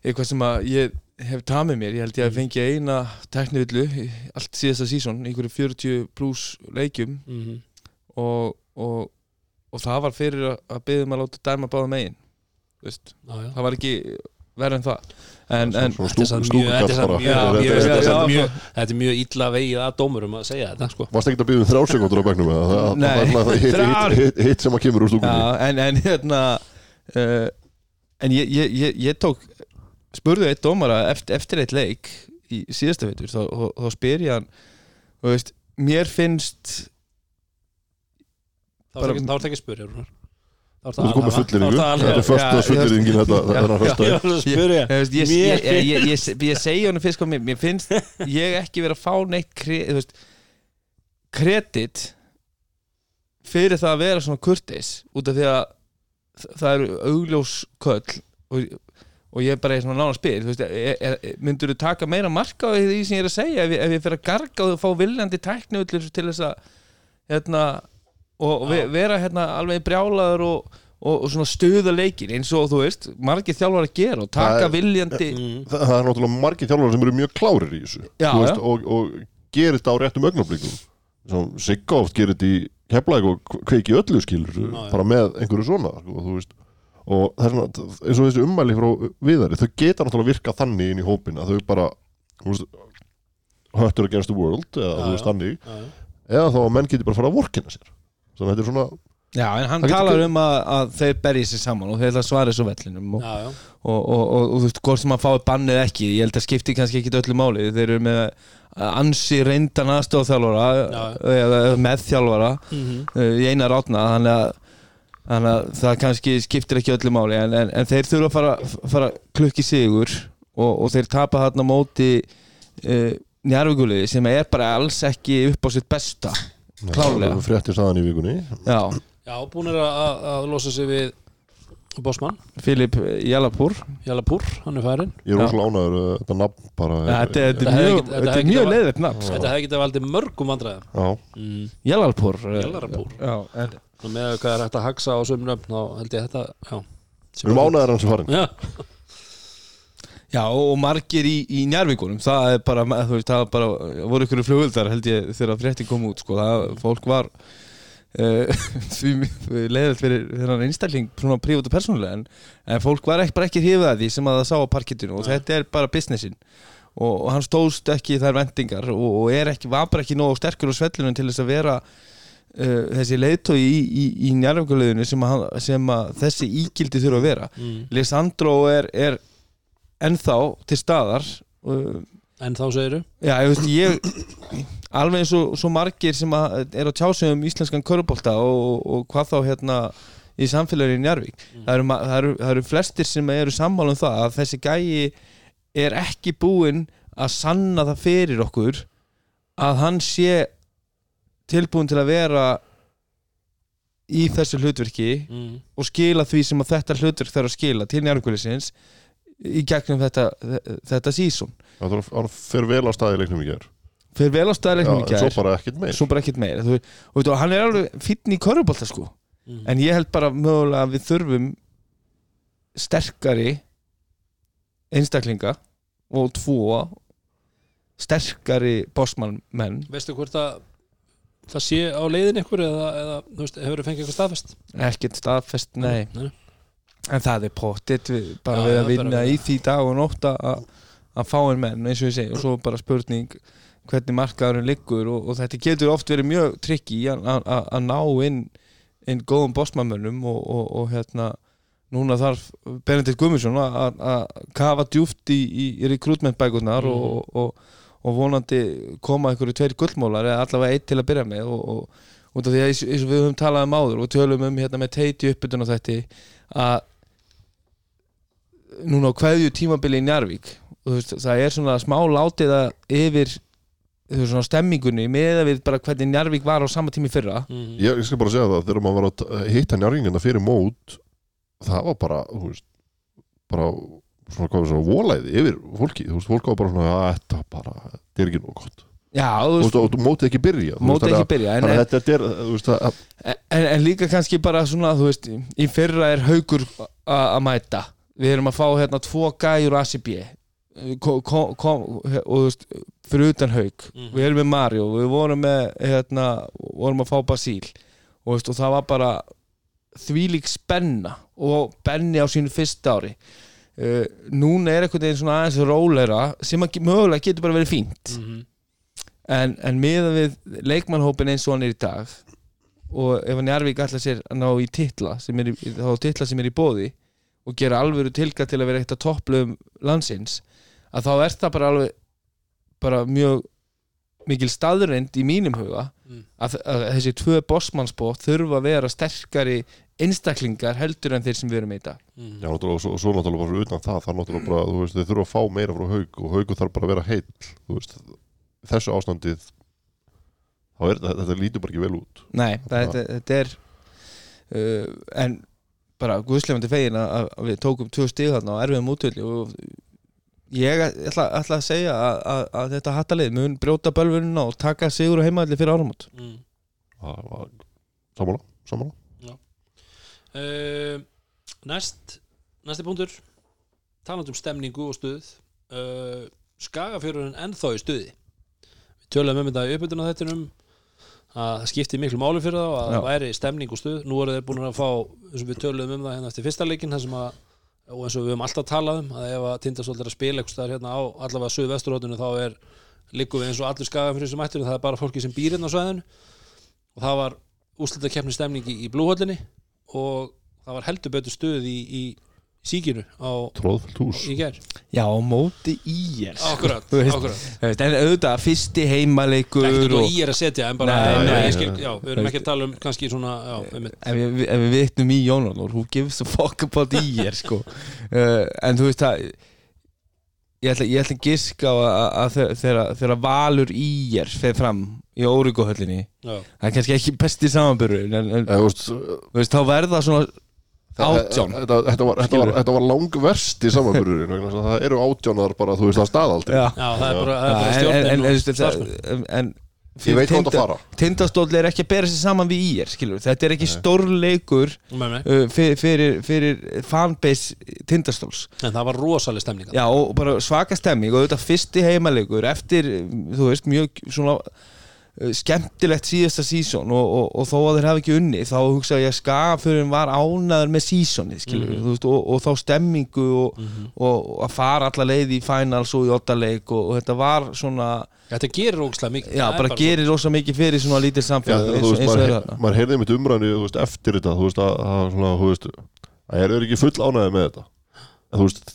eitthvað sem að ég hef tamið mér. Ég held ég að fengi eina teknivillu allt síðasta sísón, einhverju 40 pluss leikjum. Mhm. og, og, og það var fyrir að, að byggja um að láta dæma báða megin það var ekki verið en það en, Þetta er mjög- þetta er samt bara mjög- Þetta- mjög- þetta- þetta er samt þetta- mjög- Þetta er mjög illa vegið að dómurum að segja þetta sko. Varst ekki að byggja um þrjá sekundur á bekknum eða? það, er hitt, sem að kemur úr stúkunni Já, en, en hérna uh, en ég, ég, ég, ég tók spurði eitt dómara eftir, eftir eitt leik í síðasta veitur þá, spyr ég hann þú veist, mér finnst Þá er það ekki. Þá Þú ert komið er Þetta er það föstuðas fulleringi þetta þetta er að Já, föstuða ég Þú segi honum fyrst mér, finnst ég ekki vera að fá neitt þú kredit fyrir það að vera svona kurteis út af því að það eru augljós köll og, og ég er bara í svona nána spyr þú veist, er, er, myndur þú taka meira marka á því sem ég er að segja ef ég, ef ég fyrir að garga og fá viljandi tækniullur til þess að hérna, og, og ve- vera hérna alveg brjálaður og, og, og svona stuða leikin eins og þú veist, margir þjálfar að gera og taka Það er- viljandi Mm. Það það er náttúrulega margir þjálfar sem eru mjög klárir í þessu Já, veist, já. og, og gerir þetta á réttum augnablikum Svo Sigga oft gerir þetta í keflæk og kveiki öllu skilur Já, já. bara með einhverju svona sko, og það er svona, eins og þessi ummæli frá viðari, þau geta náttúrulega virka þannig inn í hópin að þau bara höttur against the world eða Já, þú veist já. þannig Já, já. eða þá að menn geti bara fara að vorkina sér þannig að þetta er svona Já, en hann talar um að, að þeir berji sér saman og þeir ætla að svara þessu vellinum og, Já, já. og, og, og, og, þú veist, hvort sem að fái bannið ekki ég held að skipti kannski ekki öllu máli þeir eru með ansi reyndan aðstofþjálfara Já. eða meðþjálfara Mhm. uh, í eina rátna þannig að, þannig að það kannski skiptir ekki öllu máli en, en, en þeir þurfa að fara, fara klukki sigur og, og þeir tapa þarna á móti uh, njárvíkuliði sem er bara alls ekki upp á sitt besta Klárlega. fréttir saðan í vikunni. Já, Já, búin er að, að, að losa sig við Bosman, Filip Jalapur. Jalapur, hann er færin ég er Já. rosalega ánæður uh, þetta nafn bara Ja, þetta, þetta Þetta er ekki- þetta er mjög leiðið nafn sko. Þetta hefði getið valdið mörgum vandræðum. Já, mm. Já, en, Svona með hvað er hægt að haxa á nöfn þá held ég þetta, já. Við erum ánæður hans að farin Já, já, og margir í, í njárvíkunum það er bara, þú veist, það bara voru ykkur flugöldar held ég þegar fréttin kom út sko, það, fólk var uh, því leiðilt fyrir þennan einstakling svona prívat og persónulega en, en fólk var ekki bara ekki hrifið að því sem að það sá á parkettinu og þetta er bara businessin. Og, og hann stóðst ekki þær vendingar og, og er ekki, var bara ekki nógu sterkur á svellunum til þess að vera uh, þessi leiðtói í, í, í njárvíkuleginu sem, sem að þessi ígildi þurfa að vera. Mm. Lisandro er, er ennþá til staðar uh, En þá segiru Já, ég veist, ég alveg eins og svo margir sem að er að tjása um íslenskan körubólta og, og hvað þá hérna í samfélaginu í Njarvík það, eru, ma- það, eru, það eru flestir sem eru sammála um það að þessi gæi er ekki búinn að sanna það fyrir okkur að hann sé tilbúinn til að vera í þessu hlutverki mm. og skila því sem að þetta hlutverk þarf að skila til Njarvíkulisins í gegnum þetta, þetta sísón Það er- hann fer vel á staði leiknum í gerð fyrir vel á staðleiknum í gær. svo bara ekkert meir. Svo bara ekkert meira þú, og, veit, og hann er alveg fínn í körubólta sko. Mm. en ég held bara mögulega að við þurfum sterkari einstaklinga og tvo sterkari bossmannmenn. Veistu hvort að það sé á leiðin ykkur eða, eða veist, hefur þið fengið eitthvað staðfest? ekkert staðfest, nei. Nei. En það er pottit við, bara Já, við að vinna í því dag og nótt að fá einn menn eins og ég segi og svo bara spurning hvernig markaðurinn liggur og, og þetta getur oft verið mjög trikki að ná inn, inn góðum bossmannmönnum og, og, og hérna núna þarf Benedikt Gummisson að kafa djúft í, í, í rekrútmentbækurnar Mhm. og, og, og vonandi koma einhverju tveir gullmólar eða allavega eitt til að byrja með og, því að eins og við höfum talað um áður og tölum um hérna með teiti uppbytun og þetta að núna á hverju tímabili í Njarvík veist, það er svona smá látið að yfir veist, svona stemmingunni með að við bara hvernig Njarvík var á sama tími í fyrra. Mm. ég, ég skal bara segja það, þegar maður var að hitta njárringina fyrir mót það var bara, þú veist bara svona, er svona, volæði yfir fólki, þú veist, fólk var bara svona að þetta bara, þetta er ekki nóg gott. Já, þú veist, og þú mótið ekki byrja mótið ekki byrja en, en, er, veist, að en, en líka kannski bara svona, þú veist í fyrra er haugur að mæta við erum að fá hérna tvo gæjur ACB og fyrir utan haug Mhm. við erum með Mario, við vorum með hérna, vorum að fá Basíl og, og það var bara þvílík spenna og Benni á sínu fyrsta ári. Uh, núna er einhvern veginn svona aðeins rólera sem að mögulega getur bara verið fínt. Mhm. en, en miða við leikmannhópin eins og hann er í dag og ef hann Jarvík ætla sér að ná í titla sem er í, þá titla sem er í bóði og gera alvöru tilka til að vera eitt af topplöfum landsins að þá er það bara alveg bara mjög mikil staðreind í mínum huga Mm. að, að þessi tvö bossmannsbótt þurfa að vera sterkari einstaklingar heldur en þeir sem við erum í dag Mhm. Já, og svo, svo náttúrulega bara utan það, það er náttúrulega bara, þú veist, þau þurfa að fá meira frá haug og haugu þarf bara að vera heill, þú veist, þessu ástandið, þá er þetta, þetta lítur bara ekki vel út. Nei, það, þetta, þetta er uh, en bara guðslefandi fegin að, að við tókum tvö stig þarna á erfiðum útvöldi og ég ætla, ætla að segja að, að, að þetta hattalið mun brjóta bölvunina og taka sigur og heimaðli fyrir áramót. Mm. Sammála, sammála. Uh, næst næsti punktur. Talandi um stemningu og stuð. Uh, skagafjörurinn ennþá í stuði. Við töluðum um þetta í uppbytuna þettinum að það skipti miklu máli fyrir þá að það væri stemning og stuð. Nú eru þeir búin að fá, eins og við töluðum um það hérna eftir fyrsta leikin að og eins og við höfum alltaf talað um að ef að Tindastóll er að spila eitthvað staðar hérna á allavega söðu vesturhóttinu þá er liggum við eins og allir skagafjörur sem ættir það er bara fólki sem býr hérna á svæðinu. Og það var úslita keppni stemningi í blúhöllinni og það var heldur betur stuð í, í síkinu á Tróðfullt hús. í gær. Já, á móti í er Akkurat, Þú veist, akkurat. En auðvitað, fyrsti heimaleikur Ekkert og, og í er að setja en bara, Nei, nei, nei, ég skil, já, við erum ekki að tala um kannski svona, já, einmitt. ef, við, ef við vitnum í Jónarnór who gives a fuck about í er sko. uh, en þú veist það ég ætla, ég ætla að giska á að, að þe- þegar Valur í er fer fram í Órugóhöllinni já, það er kannski ekki besti samanbyrður en, en þú veist, þú veist, þá verða svona átján Þetta, þetta, var, þetta, var, þetta var langverst í að það eru átjánar bara, þú veist, að staðaldi. Já. já, það er bara, það er bara en, en, en, en, en. Tindastóll er ekki að bera sig saman við í er skilur. þetta er ekki stórleikur uh, fyrir, fyrir, fyrir fanbase Tindastóls en það var rosaleg stemning Já, og bara svaka stemming og þetta fyrsti heimalegur eftir, þú veist, mjög svona skemmtilegt síðasta sísón og, og, og þó að þeir hafi ekki unni þá hugsa ég að skafurinn var ánaður með sísónið skilur Mhm. þú veist, og, og þá stemmingu og, Mhm. og, og að fara alla leið í finals og í ottaleik og, og þetta var svona Þetta gerir ógslag mikið já, er bara gerir rosa mikið fyrir svona lítið samfélag þú eins, veist, eins og þarna maður heyrði mitt umræðinu eftir þetta þú veist, að, að, svona, þú veist, að er ekki full ánæði með þetta en þú veist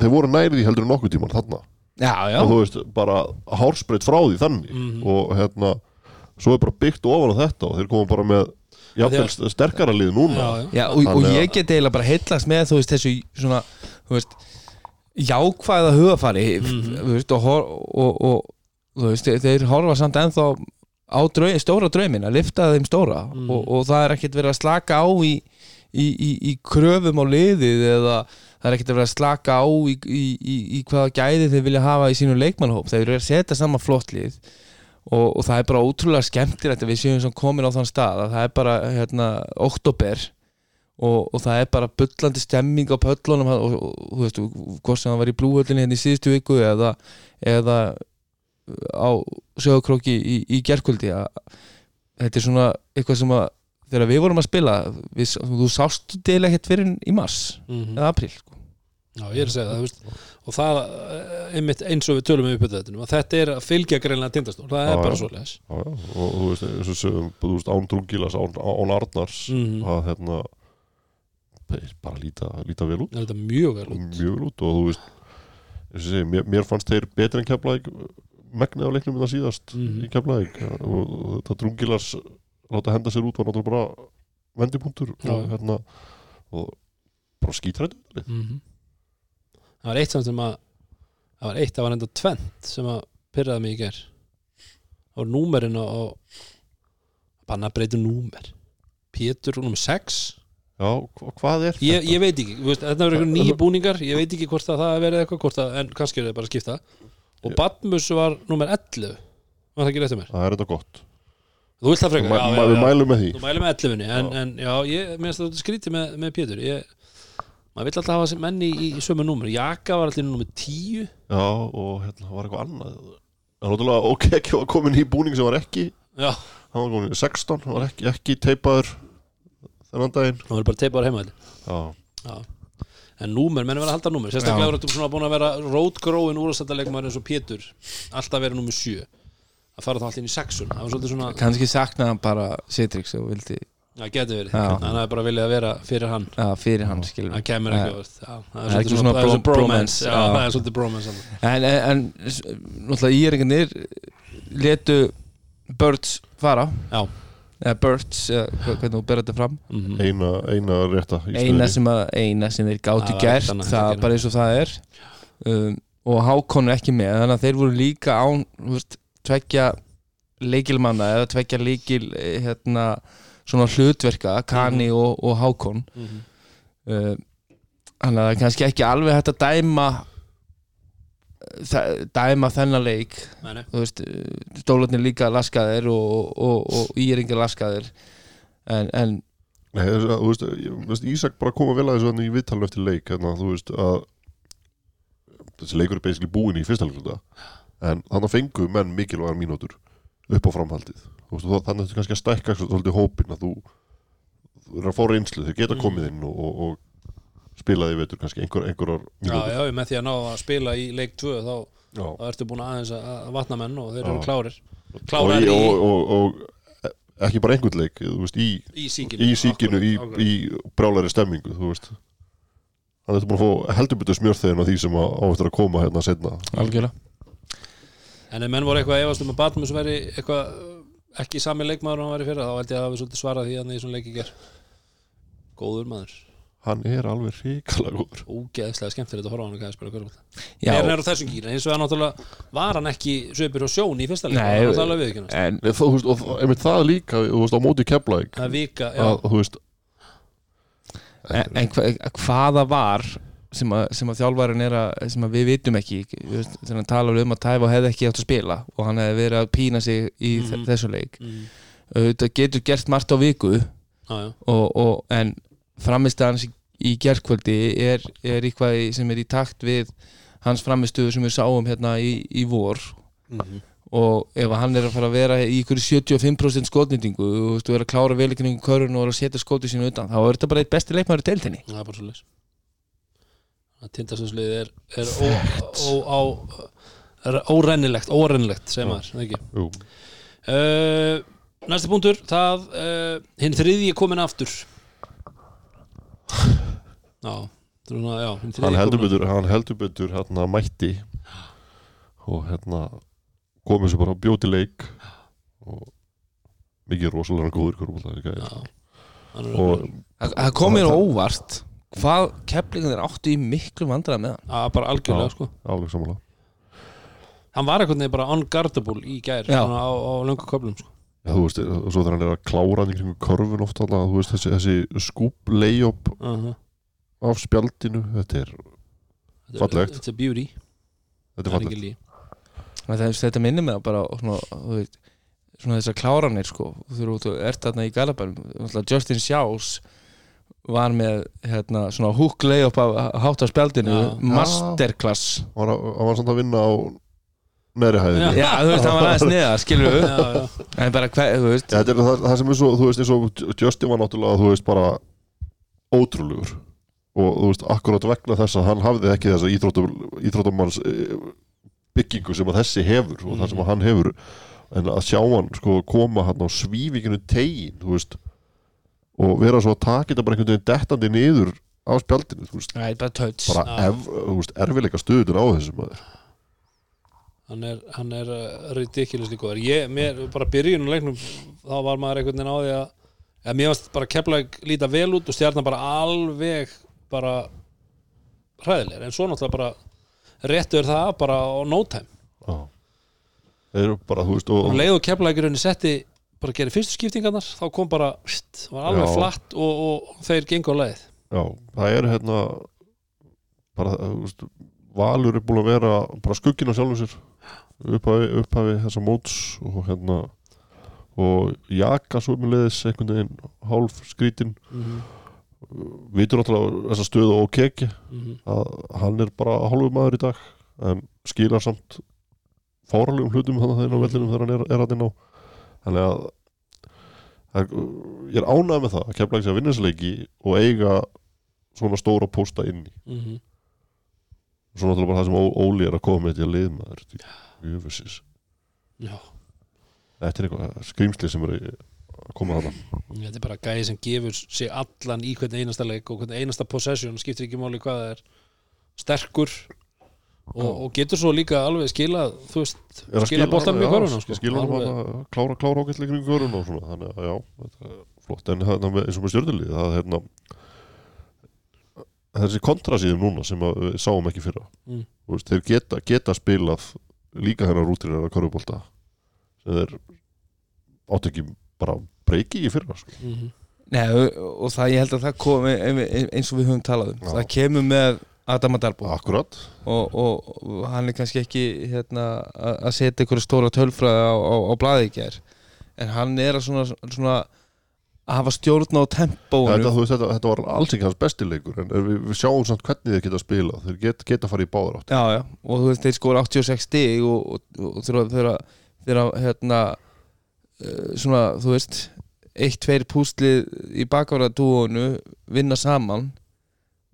þeir voru nærði heldur en nokkuð tíman þarna já, já, og þú veist, bara hárspreitt frá því þannig Mhm. og hérna, svo er bara byggt ofan á þetta og þeir koma bara með jafnvel sterkara lið núna Já, já. Já, og, og ég get eiginlega bara heillast með þú veist þessu svona þú veist, jákvæða hugafari Mhm. þú veist, og, og, og þú veist, þeir, horfa samt ennþá á draug, stóra draumin að lifta þeim stóra Mhm. og, og það er ekkert verið að slaka á í, í, í, í kröfum á liðið eða það er ekkert verið að slaka á í, í, í, í hvaða gæði þeir vilja hafa í sínu leikmannhóp þeir eru að setja saman flott lið og, og það er bara ótrúlega skemmtilegt að við séum sem komin á þann stað að það er bara hérna, oktober og, og það er bara bullandi stemming á pöllunum og, og, þú veist, hvort sem það var í blúhöllinni hérna í síðustu viku eða, eða á sögurkróki í, í gerkvöldi að þetta er svona eitthvað sem að þegar við vorum að spila við, þú sást til ekkert fyrir í mars Mhm. eða april sko. Já, ég er að segja það, þú veist og það, eh, einmitt eins og við tölum um uppbyttuðinu að þetta er að fylgja greinlega tindastól það er Já, bara svo leis Já, já, og þú veist, eins og sögum, þú veist, án Drungilas, án, án Arnars Mhm. að hérna bara líta, líta vel út. Það þetta mjög vel út. Mjög vel út og þú veist eins og ég segi, mér, mér fannst þeir betur en Keflæk megnið á leiknum en það síðast Mhm. í Keflæk og, og þetta Drungilas láta henda sér út var náttúrulega bara vendipunktur og hérna og bara skítrættu Mhm. Það var eitt samt sem að það var eitt, það var enda tvent sem að pyrraði mig í ger það var númerin á á- banna um númer Pétur, númer 6 Já, hva, hvað er ég, þetta? ég veit ekki, þú veist, þetta verður eitthvað nýju búningar ég veit ekki hvort að það verið eitthvað hvort að, en kannski er það bara að skipta og Ég- Badmus var númer 11 var það ekki rétt um mér? Það er þetta gott Þú vilt það frekar? Já, mæ, já, Við já. mælum með því Þú mælum með 11 en, Já. en já, ég minnst að þetta skrítið með, með Pétur ég, maður vill alltaf hafa sem menni í, í sömu númer Jaka var alltaf númer 10 Já, og hérna var eitthvað annað? Það er náttúrulega ok ekki var komin í búning sem var ekki. Já, hann var komin í 16, hann var ekki, ekki teipaður þennan daginn. Það var bara teipaður heima Já, en númer, menn verða að halda númer. Sérstaklega er þetta svona búin að vera rótgróin úrstættarleikmaður eins og Pétur alltaf verið númer 7 að fara þá alltaf inn í 6 það var svolítið svona, kannski saknaði hann bara Citrix og vildi já, getur verið Já. þannig að það er bara viljað að vera fyrir hann ja, fyrir hann skilur það kemur ekki. Já, það er ekki svolítið svona er bromance bromance, já, já. það er svolítið bromance en, en, náttúrulega íringarnir letu Birds fara Já. eða Birds, hvernig þú ber þetta fram Mhm. eina, eina rétta eina sem, að, eina sem þeir var gert það að er bara eins og það er um, og Hákon er ekki með þannig að þeir voru líka án þú veist, tveggja leikilmanna eða tveggja leikil eh, hérna, svona hlutverka Kani og, og Hákon. Mhm. uh, þannig að það er kannski ekki alveg hægt að dæma dæma þennan leik. Eh, stólarnir líka laskaðir og, og, og íringar laskaðir. En, en Nei, að, þú veist, veist, Ísak bara koma vel að þessu þannig í viðtalinu eftir leik hérna, þú veist að þessi leikur er basically búin í fyrsta leikluta en þannig fengu menn mikilvægar mínútur upp á framhaldið. Þú veist, og þannig að þetta kannski að stækka svolítið hópin að þú, þú er að fá reynslu þeir geta Mm. komið inn og, og, og spilaði veitur kannski einhver, einhverjar já, já, með því að ná að spila í leik 2 þá, þá ertu búin aðeins að, vatna menn og þeir eru Já. klárir. Og, klárar í, í, og, og, og ekki bara einhvern leik þú veist, í, í síkinu í síkinu í, Akkurat, í brálari stemmingu þú veist. Þannig að þetta búin að fá heldur betur smjörþegin á því sem á á eftir að koma hérna setna algjörlega En ef menn voru eitthvað að efast um að Batmus veri eitthvað uh, ekki sami leikmaður og hann væri fyrir þá held ég að það svolítið svarað því að það í svona leiki ger Góður maður, hann er alveg ríkala góður. Ógeðslega skemmtilegt að horfa á hann að spila. Já, Þegar hann er á þessum gýra, eins og hann náttúrulega var hann ekki svipur á sjón í fyrsta leik en og það líka þú veist, á móti er veist en, en hva, hvaða var sem að, sem að þjálfarinn er að sem að við vitum ekki þegar hann talar um að Tæfa hefði ekki átt að spila og hann hefði verið að pína sig í mm Mhm. þessu leik. Mm, þetta getur gert margt á viku já. og, og, en framist hans í, í gerkvöldi er, er eitthvað sem er í takt við hans framistuðu sem við sáum hérna í, í vor. Mm og ef hann er að fara að vera í ykkur 75% skotnýtingu og er að klára vel ykkur í körun og er að setja skotið sínu utan þá er þetta bara eitt besti leikmaður í deildinni. Það er bara svo leys Tindastónsliðið er, er ó, ó, á, er órennilegt órennilegt, segir maður, eða ekki? Jú, uh, Næsti punktur, það uh, hinn þriðji er komin aftur. Já, svona, já hann er heldur betur hann heldur betur hérna mætti og hérna komið sér bara bjóti leik og mikið rosalega góður er og Það það kom mér á óvart hvað keflingarnir áttu í miklu vandræða með hann Já, bara algjörlega sko alveg samanlega Hann var eitthvað bara unguardable í gær Já. svona á, á löngu köflum sko. Já, þú veist, og svo þegar hann er að klára hann í kringum körfun oft alltaf, þú veist, þessi, þessi skúp layup uh -huh. af spjaldinu, þetta er, Fallegt. Þetta er beauty þetta er fallegt. ekki lí Það er- þetta minnir mig bara á svona, þú veit, svona þessar kláranir sko, þú þú ert þarna í Galabærum Justin Sjáls var með hérna, svona hook layup af hátt á spjaldinu Já. masterclass. Var, hann var samt að vinna á neðri hæðinni. Já, þú veist, hann var aðeins neða, skilur við en bara, hver, þú veist. Já, þetta er það, það sem er svo, þú veist, eins og Justin var náttúrulega, þú veist, bara ótrúlegur. Og þú veist, akkurat vegna þess að hann hafði ekki þessa íþróttum, íþróttumanns eh, byggingu sem að þessi hefur og það sem að hann hefur. En að sjá hann sko koma hann á svífinginu tegin, þú veist og vera svo að taka þetta bara einhvern veginn dettandi niður á spjaldinu, veist. Nei, bara Já. ef, veist, erfileika stöðun á þessum maður. Hann er, hann er uh, ridiculously góður. Ég, mér, bara byrjun á leiknum þá var maður einhvern veginn á því að að mér varst bara keplæk líta vel út og stjarnan bara alveg bara hræðilegir, en svo náttúrulega bara réttu er það bara á no time. Já. þeir eru bara, þú veist og, og leið og keplækirunni setti bara gerir fyrstu skiptingarnar þá kom bara, st, var alveg Já. flatt og, og þeir gengu á leið Já, það er hérna bara, þú veist Valur er búin að vera bara skugginn á sjálfum sér upphafi, upphafi þessa móts og hérna og jaka svo með leiðis einhvern veginn hálf skrítin mm -hmm. vitur náttúrulega þessa stöðu og keki Mhm. að hann er bara hálfu maður í dag en skilar samt fáralegum hlutum þannig að það er á vellinum þegar hann er, er að inn á þannig að það er, ég er ánægð með það að kemla ekki að vinna þessi leiki og eiga svona stóra pósta inn í Mhm. og svo náttúrulega bara það sem Óli er að koma með því að Já, þetta er eitthvað skrýmsli sem er að koma þarna. Þetta er bara gæði sem gefur sig allan í hvern einasta leik og hvern einasta possession skiptir ekki máli hvað það er. Sterkur og, og getur svo líka alveg skilað þú veist, að skila boltanum í já, korfuna sko. skila hann bara klára, klára ágætlega kring korfuna og svona þannig að já, flott en hérna, með- eins og með stjörnulið það er hérna þessi kontrasíðum núna sem að við sáum ekki fyrra Mm. Veist, þeir geta, geta spilað líka hennar rútir að korfubólta sem þeir áttu ekki bara breyki í fyrra sko. Mhm. Nei, og, og það ég held að það komi eins og við höfum talað um Já. það kemur með Adam Adalbo akkurat. Og, og, hann er kannski ekki hérna, að að setja ykkur stóra tölfræði á, á, á blaði í ger en hann er að svona, svona að hafa stjórn á þetta, tempóinu þú veist, þetta, þetta var alls ekki hans besti leikur en við, við sjáum samt hvernig þeir geta spila þeir get, geta farið í báðar átt já, já, og þú veist, þeir skora 86 stig og, og, og þeirra, þeirra hérna uh, svona, þú veist eitt, tveir púslið í bakvarðadúinu vinna saman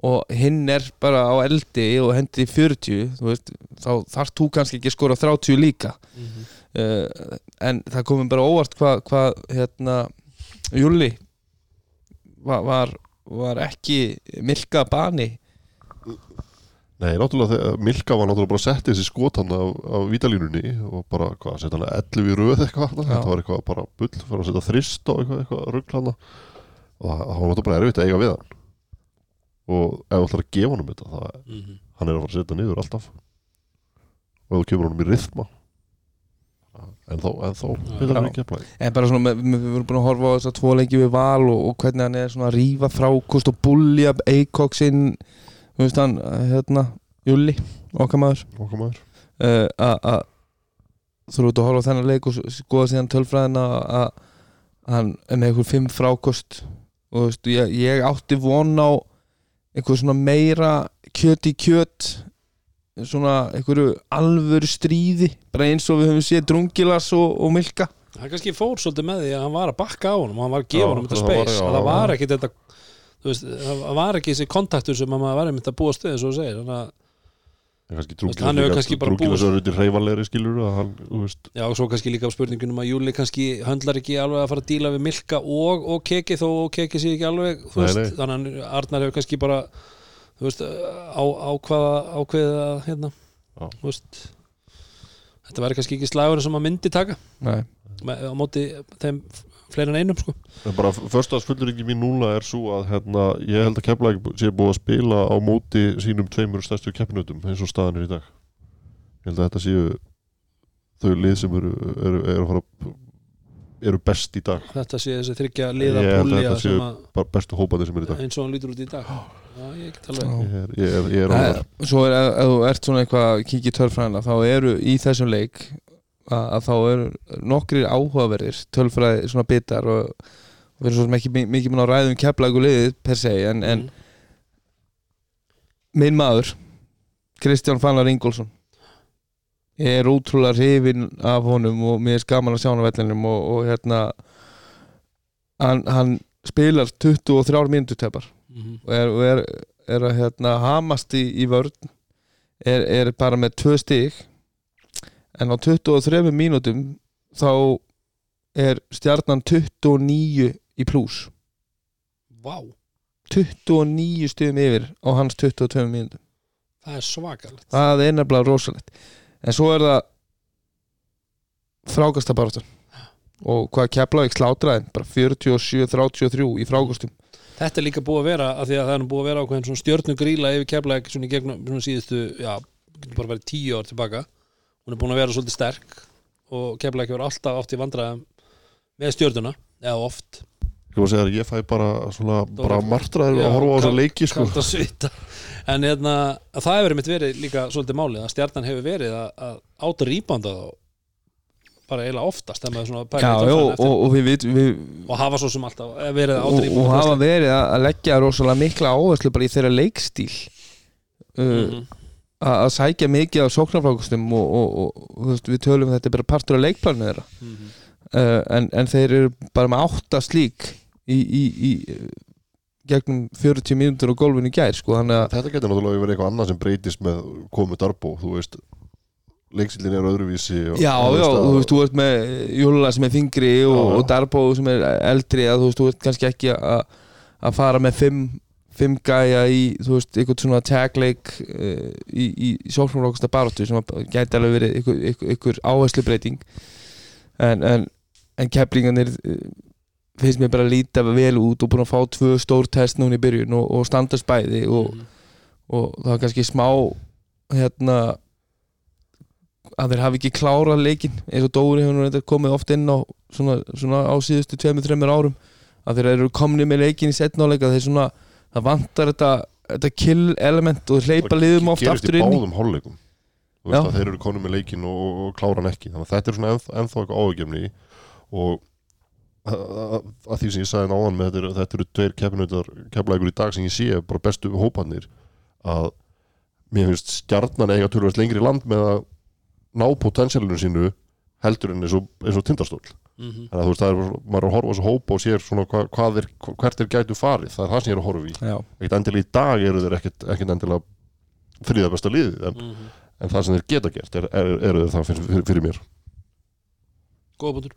og hinn er bara á eldi og hendi í 40 þú veist, þá þarf þú kannski ekki að skora 30 líka. Mhm. uh, en það komum bara óvart hvað hva, hérna Júli var, var, var ekki milka bani. Nei, náttúrulega Milka var náttúrulega bara að setja þessi skot hann af, af vítalínunni og bara, hvað, setja hann 11 í röð eitthvað þetta var eitthvað bara bull fyrir að setja þrist og eitthvað, eitthvað rugl hann og það, það var náttúrulega bara erfitt að eiga við hann og ef þú ætlar að gefa honum þetta það, Mhm. hann er að fara að setja niður alltaf. Og þú kemur honum í rithma. En þá, en þá vil hann ekki að blæði en bara svona, við, við vorum búin að horfa á þess að tvo leiki við val og, og hvernig hann er svona að rífa frákost og bulja Eikoksinn þú veist hann, hérna Júli, okkar maður. Okkar maður. Uh, að að þú eru út að horfa á þennan leik og skoða síðan tölfræðina að að hann er með einhver fimm frákost. Og þú veist, ég, ég átti von á einhver svona meira kjöt í kjöt svona einhverju alvöru stríði bara eins og við höfum séð Drungilas og, og Milka. Hann kannski fór svolítið með því að hann var að bakka á honum og hann var að gefa Já, honum þetta það var- space. já, að það var ekki þetta þú veist, það var ekki þessi kontaktur sem að maður var einmitt að búa stuð eins og þú segir. Þannig að hann hefur kannski bara búið- hann, Já, og svo kannski líka á spurningunum að Júli kannski höndlar ekki alveg að fara að díla við Milka og, og Keki þó og Keki sé ekki alveg Nei, veist, nei. þannig að Arnar hefur kannski bara þú veist, á, ákvaða ákveðið að hérna, veist þetta væri kannski ekki slagur sem að myndi taka Nei. á móti þeim fleiri en einum sko. En bara förstast fullurinn mín núna er svo að hérna, ég held að Keflæk sé búið að spila á móti sínum tveimur stærstu keppnutum eins og staðan er í dag ég held að þetta séu þau lið sem eru, eru, eru, eru, eru best í dag þetta sé þessi þryggja liða Ég held að þetta séu bara bestu hópandi sem eru í dag eins og hann lítur út í dag Já, ég get alveg Já. ég er, ég er, ég er ánægður. Svo er, ef þú ert svona eitthvað að kíkja í tölfræðina þá eru í þessum leik að, þá eru nokkrir áhugaverðir tölfræði svona bitar og, og við erum svo sem ekki mi- mikið mun á ræðum keflagu liðið per se en, en Mm. minn maður Kristján Fannar Ingólfsson ég er útrúlega hrifin af honum og mér er gaman að sjá hann á vellinum og, og hérna hann, hann spilar 23 mínútur tepar Mhm. og er, og er, er að hérna, hamast í, í vörn er, er bara með tvö stig en á 23 mínútum þá er stjarnan 29 í pluss Vá, 29 stigum yfir á hans 22 mínútum. Það er svakalegt. Það er nefnilega rosalegt. En svo er það frákastabaráttan og hvað kepla ekki slátraðin bara 47-33 í frákastum Þetta er líka búið að vera að því að það er búið að vera ákveðin svona stjörnugríla yfir keflæk svona í gegnum svona síðustu, já, bara verið tíu ár tilbaka hún er búin að vera svolítið sterk og keflæk hefur alltaf átt í vandræðum með stjörnuna, eða oft Ég var að segja að ég fæ bara svona bara martraður að horfa á þessa leiki sko. en hérna, að það hefur mitt verið líka svolítið málið, að stjarnan hefur verið að, að áta rýbanda þá bara eiginlega oftast Já, eftir. og, og við, við, við og hafa svo sem alltaf verið að áta og hafa verið að leggja rosalega mikla áherslu bara í þeirra leikstíl uh, Mhm. Að sækja mikið á sóknarfrákustum og, og, og, veist, við tölum að þetta er bara partur af leikplaninu þeirra. Mhm. uh, en, en þeir eru bara með átta slík í, í, í gegnum 40 mínútur á gólfinu í gær sko, Þetta getur náttúrulega verið eitthvað annað sem breytist með komu Darbo, þú veist. Leiksildin er öðruvísi og, Já, já, þú veist, þú ert með Júlula sem er þingri og, Darbo sem er eldri að þú veist, þú ert kannski ekki að að fara með fimm, fimm gæja í, þú veist, eitthvað svona tagleik uh, í, í, í sóknarflokasta baróttu sem gæti alveg verið ykkur, ykkur, ykkur áherslu breyting en, en, en keplingarnir uh, finnst mér bara að líta vel út og búin að fá tvö stór test núna í byrjun og, og standast bæði og, Mhm. og það var kannski smá hérna að þeir hafi ekki klárað leikin eins og Dóri hefur nú reyndar komið oft inn á svona, svona á síðustu tveimur, þreimur árum að þeir eru komni með leikin í setnáleika þeir svona, það vantar þetta, þetta kill element og hleypa liðum oft gerist aftur inn í báðum hálfleikum. Þeir eru konum með leikin og, og, og klára hann ekki þannig að þetta er svona ennþá, ennþá eitthvað áhugjefni og að, að, að því sem ég sagði náðan með þetta, þetta eru tveir kepplækur í dag sem ég sé bara bestu hópanir að mér finnst stjarnan eiga tölvast lengri land með að ná potensialinu sínu heldur en eins og, eins og tindastól Mhm. þannig að þú veist er maður er að horfa á þessu hópa og sér svona hva, hvað er, hvert þeir gætu farið. Það er það sem ég er að horfa í. Já, ekkert endilega í dag eru þeir ekkert, ekkert endilega þriða besta liðið en, Mhm. en það sem þeir geta gert er, er, eru þeir það fyrir, fyrir, fyrir mér. Góða punktur.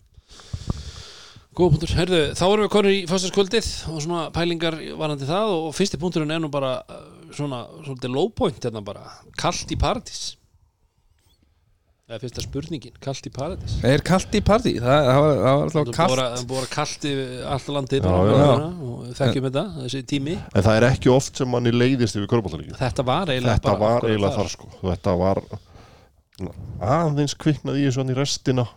Góða punktur, herðu, þá erum við konur í fyrstaskvöldið og svona pælingar varandi það og fyrsti punkturinn er nú bara uh, svona, svona low point hérna bara. Kallt í paradís eða fyrsta spurningin, kallt í paradís. Er kallt í partí það, það var, það var Það alltaf er kallt það er búið að kallt í allt landið og þekkjum þetta, þessi tími. En það er ekki oft sem manni leiðist yfir körbáltalíki þetta var eiginlega þetta bara var eiginlega þar. sko. Þetta var aðeins kviknað í svona í restina.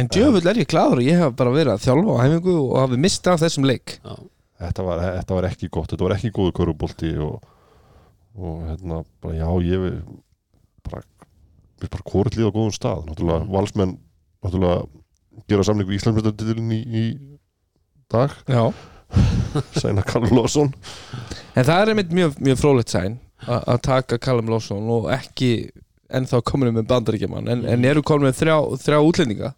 En djöfull er ég kláður ég hef bara verið að þjálfa á hæfingu og hafi mistað þessum leik. Já. þetta var, þetta var ekki gott, þetta var ekki góðu körbólti og, og hérna bara já ég bara líða á góðum stað. Náttúrulega Mm. valsmenn náttúrulega gera samningu í Íslandsmyndartitilin í, í dag. Já. Sæna Karl Lósson En það er einmitt mjög, mjög frólægt sæn að taka Callum Lawson og ekki ennþá komin með bandaríkjaman en, en eru komin með þrjá, þrjá útlendinga.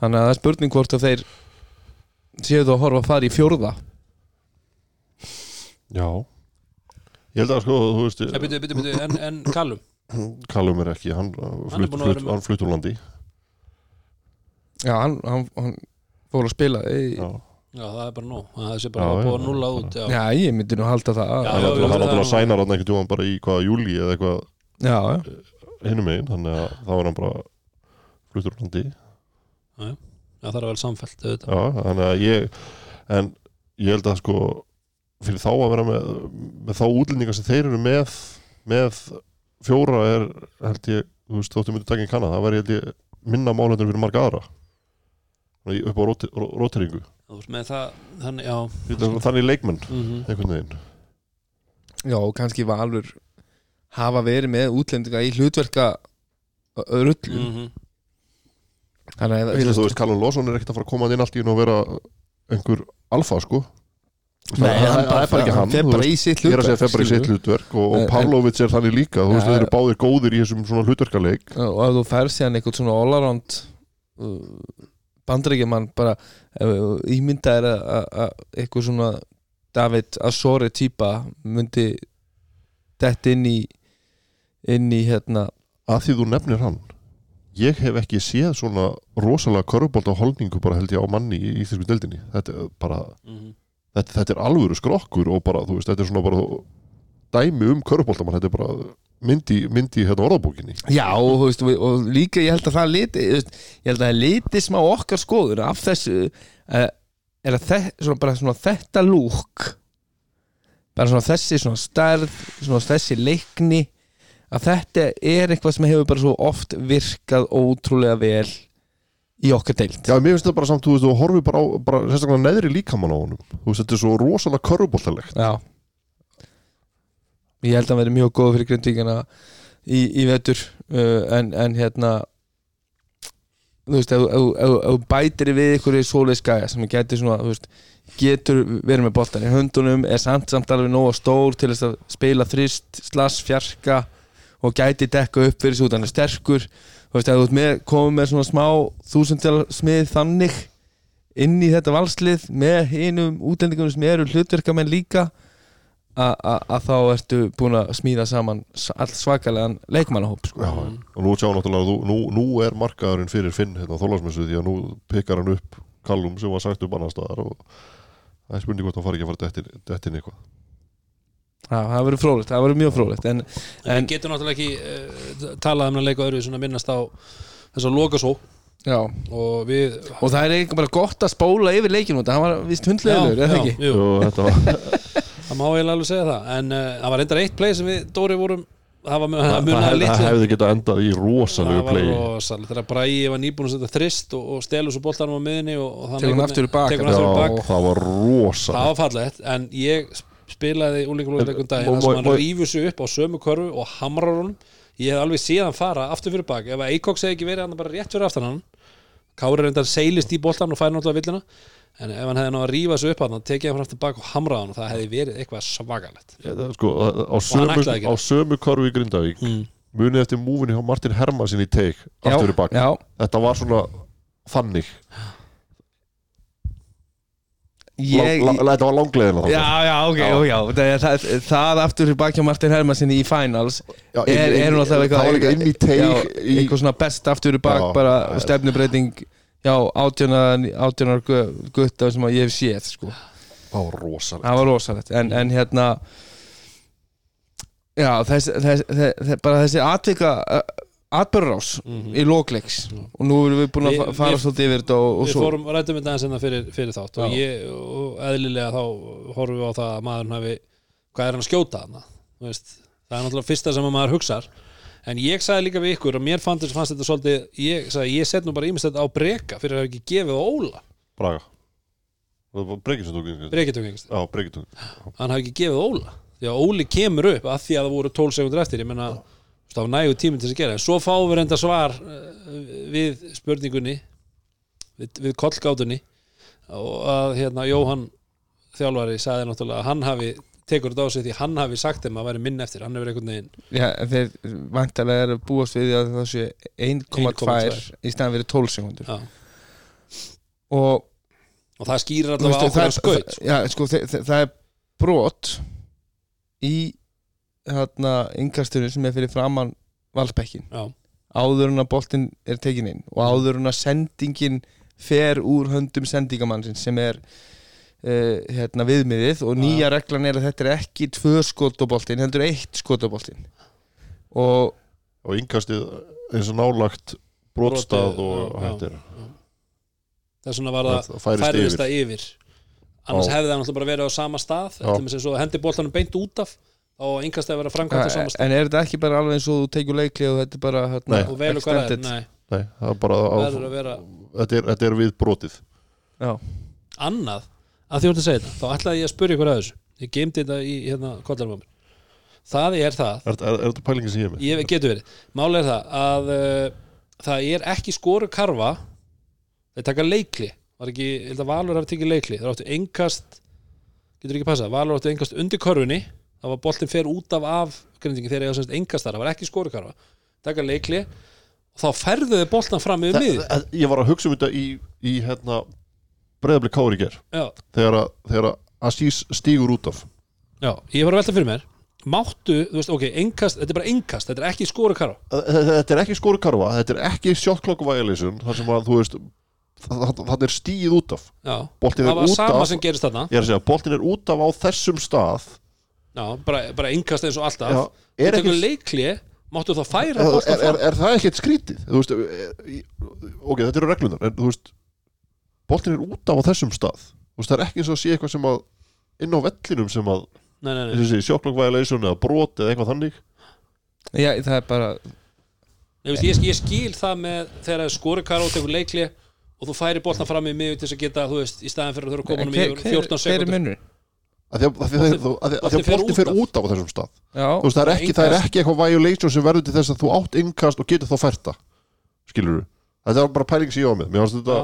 Þannig að það er spurning hvort að þeir séu þú að horfa að fara í fjórða. Já. Ég held að sko, þú veist Nei, byrju, byrju, byrju, en, en Callum Callum er ekki, hann, flutt, að flutt, með- hann flutt úr landi. Já, hann, hann, hann fór að spila í, Já, Já, það er bara nóg. Það sé bara Já, að nulla út Já, Já, ég myndi nú halda það. Já, hann náttúrulega- það sænar hann einhvern tímann bara í hvaða júli eða eitthvað já, já. hinum megin þannig að þá er hann bara fluttur úr landi. Já, það er vel samfellt auðvitað. Já, þannig að ég en ég held að sko fyrir þá að vera með, með þá útlendingar sem þeir eru með með fjóra er held ég, þú veist, þóttu myndi taka í kanna það væri held ég minna málhendur fyrir marga aðra. Í- upp á róti- ró- róteringu. Þú veist, með það, þannig, þannig leikmenn, mhm. einhvern veginn. Já, og kannski Valur hafa verið með útlendinga í hlutverka rullu Mhm. Þannig að Þú veist, Callum Lawson er ekkert að fara að koma inn allt í og vera einhver alfa sko Nei, það, hann það er bara ekki hann fer þú bara í sitt er segja hlutverk fer bara í sitt hlutverk og, og En- Pavlovic er þannig líka þú veist, þeir eru báðir góðir í þessum svona hlutverkaleik. Og ef þú fær síðan eitthvað svona all-around uh, bandaríkjaman bara ímynda er að- að að eitthvað svona David Asore típa myndi dett inn í inn í hérna að því þú nefnir hann ég hef ekki séð svona rosalega körfbólta holningu bara held ég á manni í íslensku deildinni. Þetta er bara, Mhm. Þetta, þetta er alvöru skrokkur og bara, þú veist, þetta er svona bara dæmi um körfbólta þetta er bara myndi, myndi hérna orðabókinni. Já og, veist, og, og líka ég held að það liti ég held að það liti smá okkar skoður af þessu uh, er að þe svona, svona þetta lúk bara svona þessi svona stærð svona þessi leikni að þetta er eitthvað sem hefur bara svo oft virkað ótrúlega vel í okkar deild. Já, mér finnst þetta bara samt, þú veist, þú horfir bara á bara, sérstaklega neðri líkamann á honum. Þú veist, þetta er svo rosalega körfbóltalegt Já. Ég held að hann verði mjög góð fyrir grindvíkina í, í vetur uh, en, en hérna þú veist, ef þú bætir við ykkur í svoleiðis gæja sem getur svona, þú veist getur verið með boltan í höndunum er samt samt alveg nóga stór til þess að spila þrist, slass, fjarka og gæti dekka upp fyrir svo þannig sterkur, þú veist, ef þú komið með svona smá þúsundjala smið þannig inn í þetta valslið með hinum útlendingum sem eru hlutverkamenn líka a- a- að þá ertu búin að smíða saman s- all svakalegan leikmannahóp sko. Já, og nú sjá náttúrulega, nú, nú, nú er markaðurinn fyrir Finn hérna á Þólasmessu því að nú pikkar hann upp Kallum sem var sagt upp annar staðar og það er spurning hvort hann fari ekki að fara dettin, dettin eitthvað Já, það verður frólægt, það verður mjög frólægt en, En en getur náttúrulega ekki uh, talað um að leika öðru svona minnast á þess að loka svo já, og við og það er eitthvað bara gott að spóla yfir leikinu það var vist hundlegur, eða ekki? jú, Jú, þetta var, það má eiginlega alveg segja það en uh, það var reyndar eitt play sem við Dóri vorum það var það, það það, það litlu. hefði getað endað í rosalegu það var play rosalega þegar Bræi var nýbúin að setja þrist og, og stelur svo boltanum á miðinni og, og það var rosa það var fallegt en ég spilaði úlinglóðleikum daginn þar sem hann rífur sig upp á sömu körfu og hamrar honum. Ég hef alveg séð hann fara aftur fyrir bak. Ef Eikoks hefði ekki verið hann bara rétt fyrir aftan hann. Kári reyndar seilist í boltan og fær náttúrulega villina. En ef hann hefði náttúrulega að rífa sig upp hann tekið hann aftur bak og hamraði hann og það hefði verið eitthvað það- sko, á, á sömu korfi í Grindavík mm. munið eftir múfinni hjá Martin Hermannsson í teik aftur í bak, já, þetta var svona þannig, þetta var langleðina já, já, ok, já, já. Það, það, það aftur í bakjá Martin Hermansinni í finals. Já, er, er í teik já, í, eitthvað svona best aftur bak bara stefnubreiting já, átjónar, átjónar gu- gutta sem að ég hef séð sko. það var rosalega það var rosalegt. En, en hérna já, þess, þess, þess bara þessi atvika atbörrás Mhm. í lókleiks og nú erum við búin að Við- fa- fara við- svolítið yfir þetta og, og við svo fórum rættum þetta aðeins enna fyrir, fyrir þátt og ég, og eðlilega þá horfum við á það að maður hafi hvað er hann að skjóta hann veist, það er náttúrulega fyrsta sem að maður hugsar. En ég sagði líka við ykkur og mér fannst, fannst þetta svolítið, ég sagði ég set nú bara ímest þetta á breka fyrir að hafa ekki gefið á Óla. Braga. Tók hann hafi ekki gefið á Óla. Því að Óli kemur upp að því að það voru 12 sekundur eftir ég menna það var nægu tíminn til þess að gera. En svo fáum við reynda svar uh, við spurningunni við, við kollgátunni og að hérna Jóhann þjálfari sagði náttúrulega að hann hafi tekur þetta á sig því hann hafi sagt þeim að væri minn eftir, hann hefur einhvern veginn Já, þeir vantarlega eru að búast við að það sé 1,2 í staðan verið 12 sekundur já. og og það skýrir allavega ákveðan skaut sko, það, það, það er brot í hérna yngkasturinn sem er fyrir framann valsbekkin já, áður en að boltinn er tekin inn og áður en að sendingin fer úr höndum sendingamannsins sem er uh, hérna, viðmiðið og nýja reglan er að þetta er ekki tvö skotaboltinn, heldur eitt skotaboltinn og og yngastið eins og nálagt brotstað og hættir. þess vegna var það það færist færðist yfir það yfir. annars hefði það náttúrulega bara verið á sama stað hendi boltanum beint út af þá engast að vera framkvæmt á sama stað. en er þetta ekki bara alveg eins og þú tekur leikli og þetta er bara hérna, Nei. og velur hvað er, nei, Nei, það er bara á, vera þetta, er, þetta er við brotið. Já. annað, að að segja þetta þá ætlaði ég að spyrja ykkur að þessu. Ég geimdi þetta í hérna kollarmamir það er það, Er, er, er þetta pælingin sem ég er með? ég getur verið. Máli er það að uh, það er ekki skoru karfa. Þeir taka leikli var ekki, ég held að Valur hafi tekið leikli þeir áttu engast getur ekki passað, Valur áttu engast undir körfunni það var boltin fer út af af grindingi þegar ég semst engast þar, það var ekki skoru karfa taka leikli og þá færðuði boltan fram yfir mið ég var að hugsa um þetta í, í hérna, breyðabli kári ger þegar, þegar að Asís stígur út af. Já, ég var að velta fyrir mér máttu, þú veist, ok, engast þetta er bara engast, þetta er ekki skoru karfa þetta er ekki skóru karfa, þetta er ekki violation, þar sem að þú veist það er stíð út af. Það var sama af sem gerist þarna. Boltin er út af á þessum stað já, bara, bara engast eins og alltaf. Já, þú er tekur ekki leikli, máttu þá færa er, er, fram? er það ekkert skrítið? Þú veist, e- í- ok, þetta eru reglunar en þú veist, boltin er út á þessum stað. Þú veist, það er ekki eins og að sé eitthvað sem að inn á vellinum sem að violation eða brot eða eitthvað þannig. Já, það er bara Nei, veist, ég, ég skil það með þegar það er skorikar og tekur leikli og þú færi boltan fram í miður til þess að geta, þú veist, í staðin fyrir að þurfa að koma yfir hver, 14 hver er sekundur að því að, að, að, boltin fer út af. á þessum stað. Já, þú veist, það er ekki, það er ekki eitthvað violation sem verður til þess að þú átt innkast og getur þá færta skilur þú þetta er bara pæling sem ég á með. Mér fannst þetta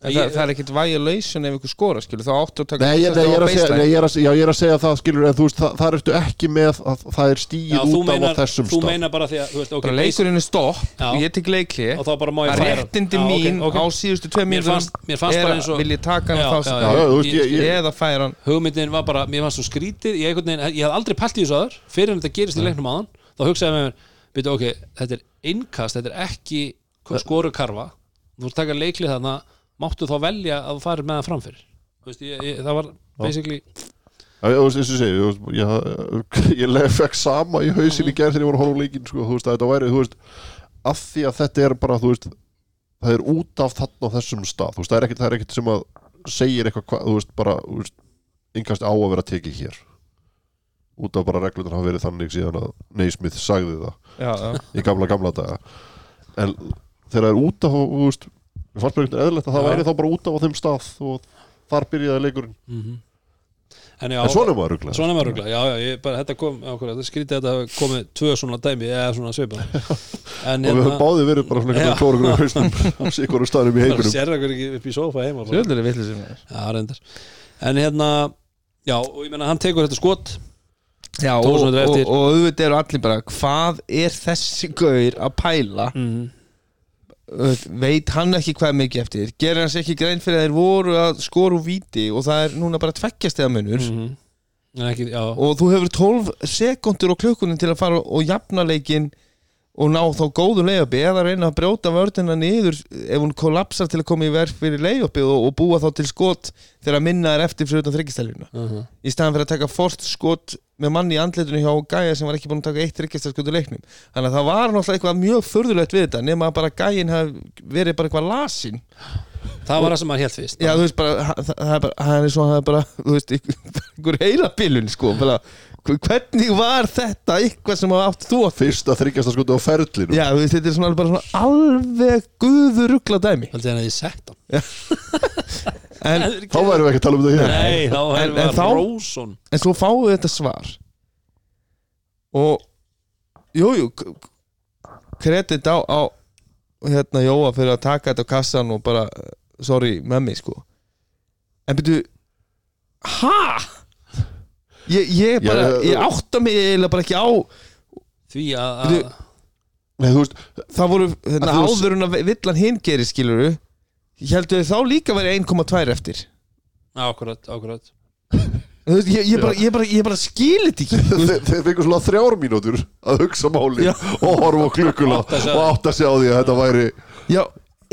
en það, það er ekkit violation ef ykkur skora, skilur, þá áttu að taka Nei, ég, ég, er að segja, nei, ég, er að, já, ég er að segja það skilur en þú veist, það, það ertu ekki með að það er Já, stíð þú út af meinar, þessum þú stað. meinar bara því að, þú veist, ok, bara leikurinn er stopp Já. og ég tek leikli og þá bara má ég færa réttindi Já, mín á síðustu tvei fannst, mér fannst bara eins og vil ég taka hann Já, þá já, Já, já, þú veist, ég, ég, eða færa hann. Hugmyndin var bara, mér fannst svo skrítið ég, hafði aldrei pælt í þessu aður fyrir en þetta gerist í leiknum máttu þá velja að farir með það framfyrir? Veist, ég, ég, það var basically og ég fekk sama í hausin í gerð þegar ég var að horfa á leikinn, sko, þú veist, að þetta væri, veist, að því að þetta er bara, veist, það er út af þarna á þessum stað, veist, það er ekkert, það er ekkert sem að segir eitthvað, hva, þú veist, bara, yngast á að vera tekið hér, út af bara reglunar hafa verið þannig síðan að Neysmith sagði það já, já. í gamla, gamla daga, en þegar það er út af, þú veist, mér fannst bara eitthvað eðlilegt að það væri þá bara út af á þeim stað og þar byrjaði leikurinn, mm en, já, en svona er maður rugglega. svona var rugla, já, já, ég, bara, þetta kom okkur, þetta skrítið að þetta komið tvö svona dæmi eða svona svipa en og við höfum hérna, báðið verið bara svona eitthvað okkur í hausnum á sikkur staðnum í heiminum. Sér ekkur ekki upp í sofa heima bara. Sjöldlega vitlega sem er. Já, reyndar. En hérna, já, og ég meina hann tekur þetta skot. Já, og, og, og, auðvitað eru allir bara hvað er þessi gaur að pæla? Mm. Veit hann ekki hvað mikið eftir gerir hans ekki grein fyrir að þeir voru að skora úr víti og það er núna bara tveggjast eða munur. Mm En ekki, og þú hefur 12 sekundur á klukkunin til að fara og jafna leikinn og ná þá góðum leiðupi eða reyna að brjóta vördina niður ef hún kollapsar til að koma í verð fyrir leiðupi og, og búa þá til skot þegar minna er eftir fyrir utan þryggjastæluna uh í staðan fyrir að taka fort skot með manni í andletinu hjá Gæja sem var ekki búin að taka eitt þryggjastalskot í leiknum. Þannig að það var náttúrulega eitthvað mjög furðulegt við þetta nema að bara hafði verið bara eitthvað lasin það var það sem hann hélt fyrst. Já, þú veist bara, það það er bara, hann er svo, það er bara, þú veist, einhver heila bilun, sko, bara, hvernig var þetta eitthvað sem hafa átt þú að fyrsta þryggjasta skutu á ferlinu Já, veist, þetta er svona bara svona alveg guðurugla dæmi. Haldið hann að ég sett hann. En, þá værum við ekki að tala um þetta hér. Nei, þá en við þá- Róson en svo fáum við þetta svar. Og, jú, jú, kredit á, á, hérna, Jóa fyrir að taka þetta á kassan og bara, sorry, með mig, sko. En byrju, ha? Ég, ég, bara, Ég- ég átta mig eiginlega bara ekki á því að, að Nei, þú veist, það voru þarna, Að þú- áður en að villan hinn gerir skiluru heldur þá líka verið 1,2 eftir? Ákvörðat, ákvörðat Þú veist, ég, ég, bara, ég, bara, ég bara skil þetta ekki. Þú veist, þeir, þeir fengur svona þrjár mínútur að hugsa máli Já. og horfa á klukkuna Átta sig á og átta sig á því að þetta væri Já,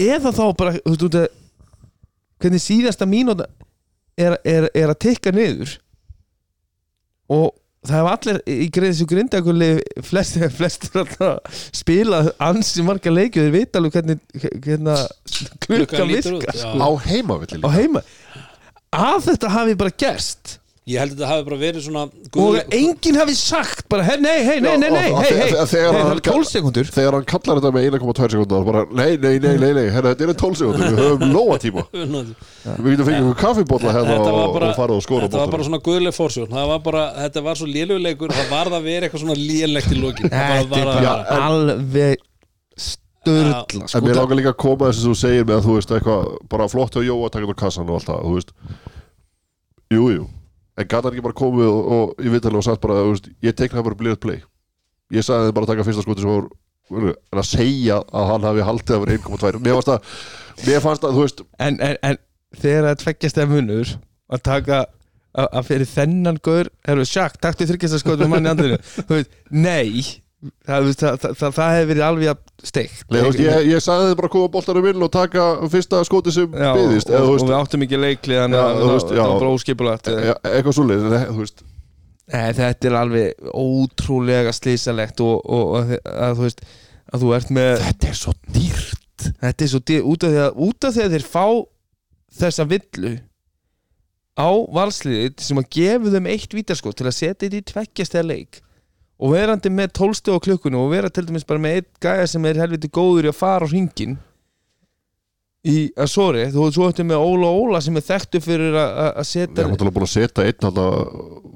eða þá bara þú veist, út að, hvernig síðasta mínúta er, er, er að tekka niður og það hef allir í greið þessu grindakuli flestir, alltaf spilað ansi marga leikju þeir vita alveg hvernig hérna, klukkan já. sko, á heimavilli á heima að þetta hafi bara gerst ég held að þetta hafi bara verið svona og guðleg- enginn hafi sagt bara, hey, nei, hei, nei, nei, nei, hei, hei, það hann- er 12 sekundur þegar hann kallar þetta með 1,2 sekundar bara, nei, nei, nei, nei, nei, herra, þetta er 12 sekundur við höfum nóga tíma. Við getum fengið einhver kaffibólla hérna og, bara- og og skora þetta var bara svona guðleg fórsjón það var bara, þetta var svo léluleikur það var það að vera eitthvað svona lélegt í bara þetta var er bara alveg störla En sko, mér langar líka að koma þess að þú segir með það, en gata ekki bara komið og, og í viðtalið og sagt bara, veist, ég tekna bara blíðat play. Ég sagði þeim bara að taka fyrsta skoti sem var en að segja að hann hafi haldið að vera 1,2 Mér fannst að, mér fannst að, veist en, en, en þegar það tveggjast eða munur að taka að fyrir þennan gaur við sjakk, taktu þryggjast að skoða manni andrinu þú veist, nei það, það, það, það, hefur verið alveg steikt. Veist, ég, ég sagði þeim bara að koma boltarum inn og taka fyrsta skoti sem Já, byðist og, og við áttum ekki leikli þannig að það var bara óskipulagt e- eitthvað Nei, þetta er alveg ótrúlega slísalegt og, og, að, þú veist að þú ert með Þetta er svo dýrt. Þetta er svo dýr, út af því að út af því að þeir fá þessa villu á valsliðið sem að gefa þeim eitt vítaskot til að setja þetta í tveggjast eða leik og verandi með tólstu á klukkunum og vera til dæmis bara með eitt gæja sem er helviti góður í að fara á hringin í að sorry, þú svo ættu með Óla Óla sem er þekktu fyrir að- að að Ég setja er náttúrulega búin að setja einn þarna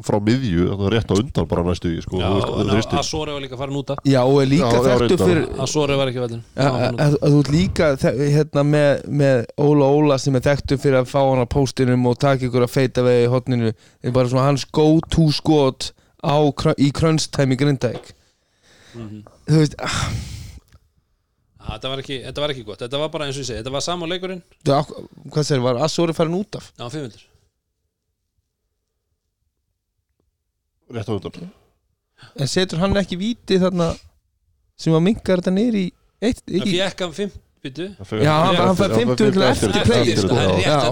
frá miðju, þannig að rétt á undan bara næstu í, sko, Já, þú veist, en það er að Sori var líka farin út af. Já og er líka þekktu fyrir að Sori var ekki að þú ert líka hérna, með, með Óla Óla sem er þekktu fyrir að fá hann á póstinum og taka ykkur að feita vegi í hotninu það er bara svona hans go to skot á, í Krönstæmi Grindæk mm -hmm. þú veist ah. Æ, þetta, var ekki, þetta var ekki gott þetta var bara eins og ég segi, þetta var samanleikurinn hvað sér, var Asóri farin út af? Já, 500 Rétt á út af En setur hann ekki viti þarna sem að mingar þetta neyri Það fjekk hann 5 Fyrir, já, hann, hann fær 50 eftir, eftir, eftir play sko.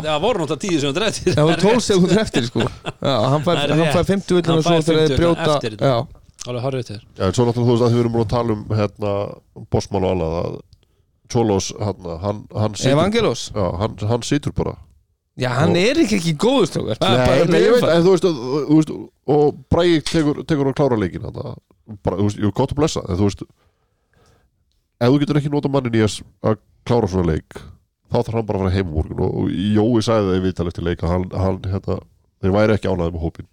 það voru náttúrulega 10 sekundar eftir. Það voru 12 sekundar eftir sko. já, hann fær 50 eftir og svo þegar það er brjóta alveg horrið til þér svo náttúrulega þú veist að þið verðum búin að tala um hérna, um bossmann og alveg Cholos, hérna, hann, hann Evangelos. Já, hann, hann situr bara. Já, hann og, er ekki ekki góður þú veist og Bræk tekur að klára leikin hérna. þú veist, ég er gott að blessa þú veist ef þú getur ekki nota mannin í að, klára svona leik þá þarf hann bara að fara heim morgun. Og, Jói sagði það í viðtal eftir leik að hann, hann hérna, þeir væri ekki ánæði með hópin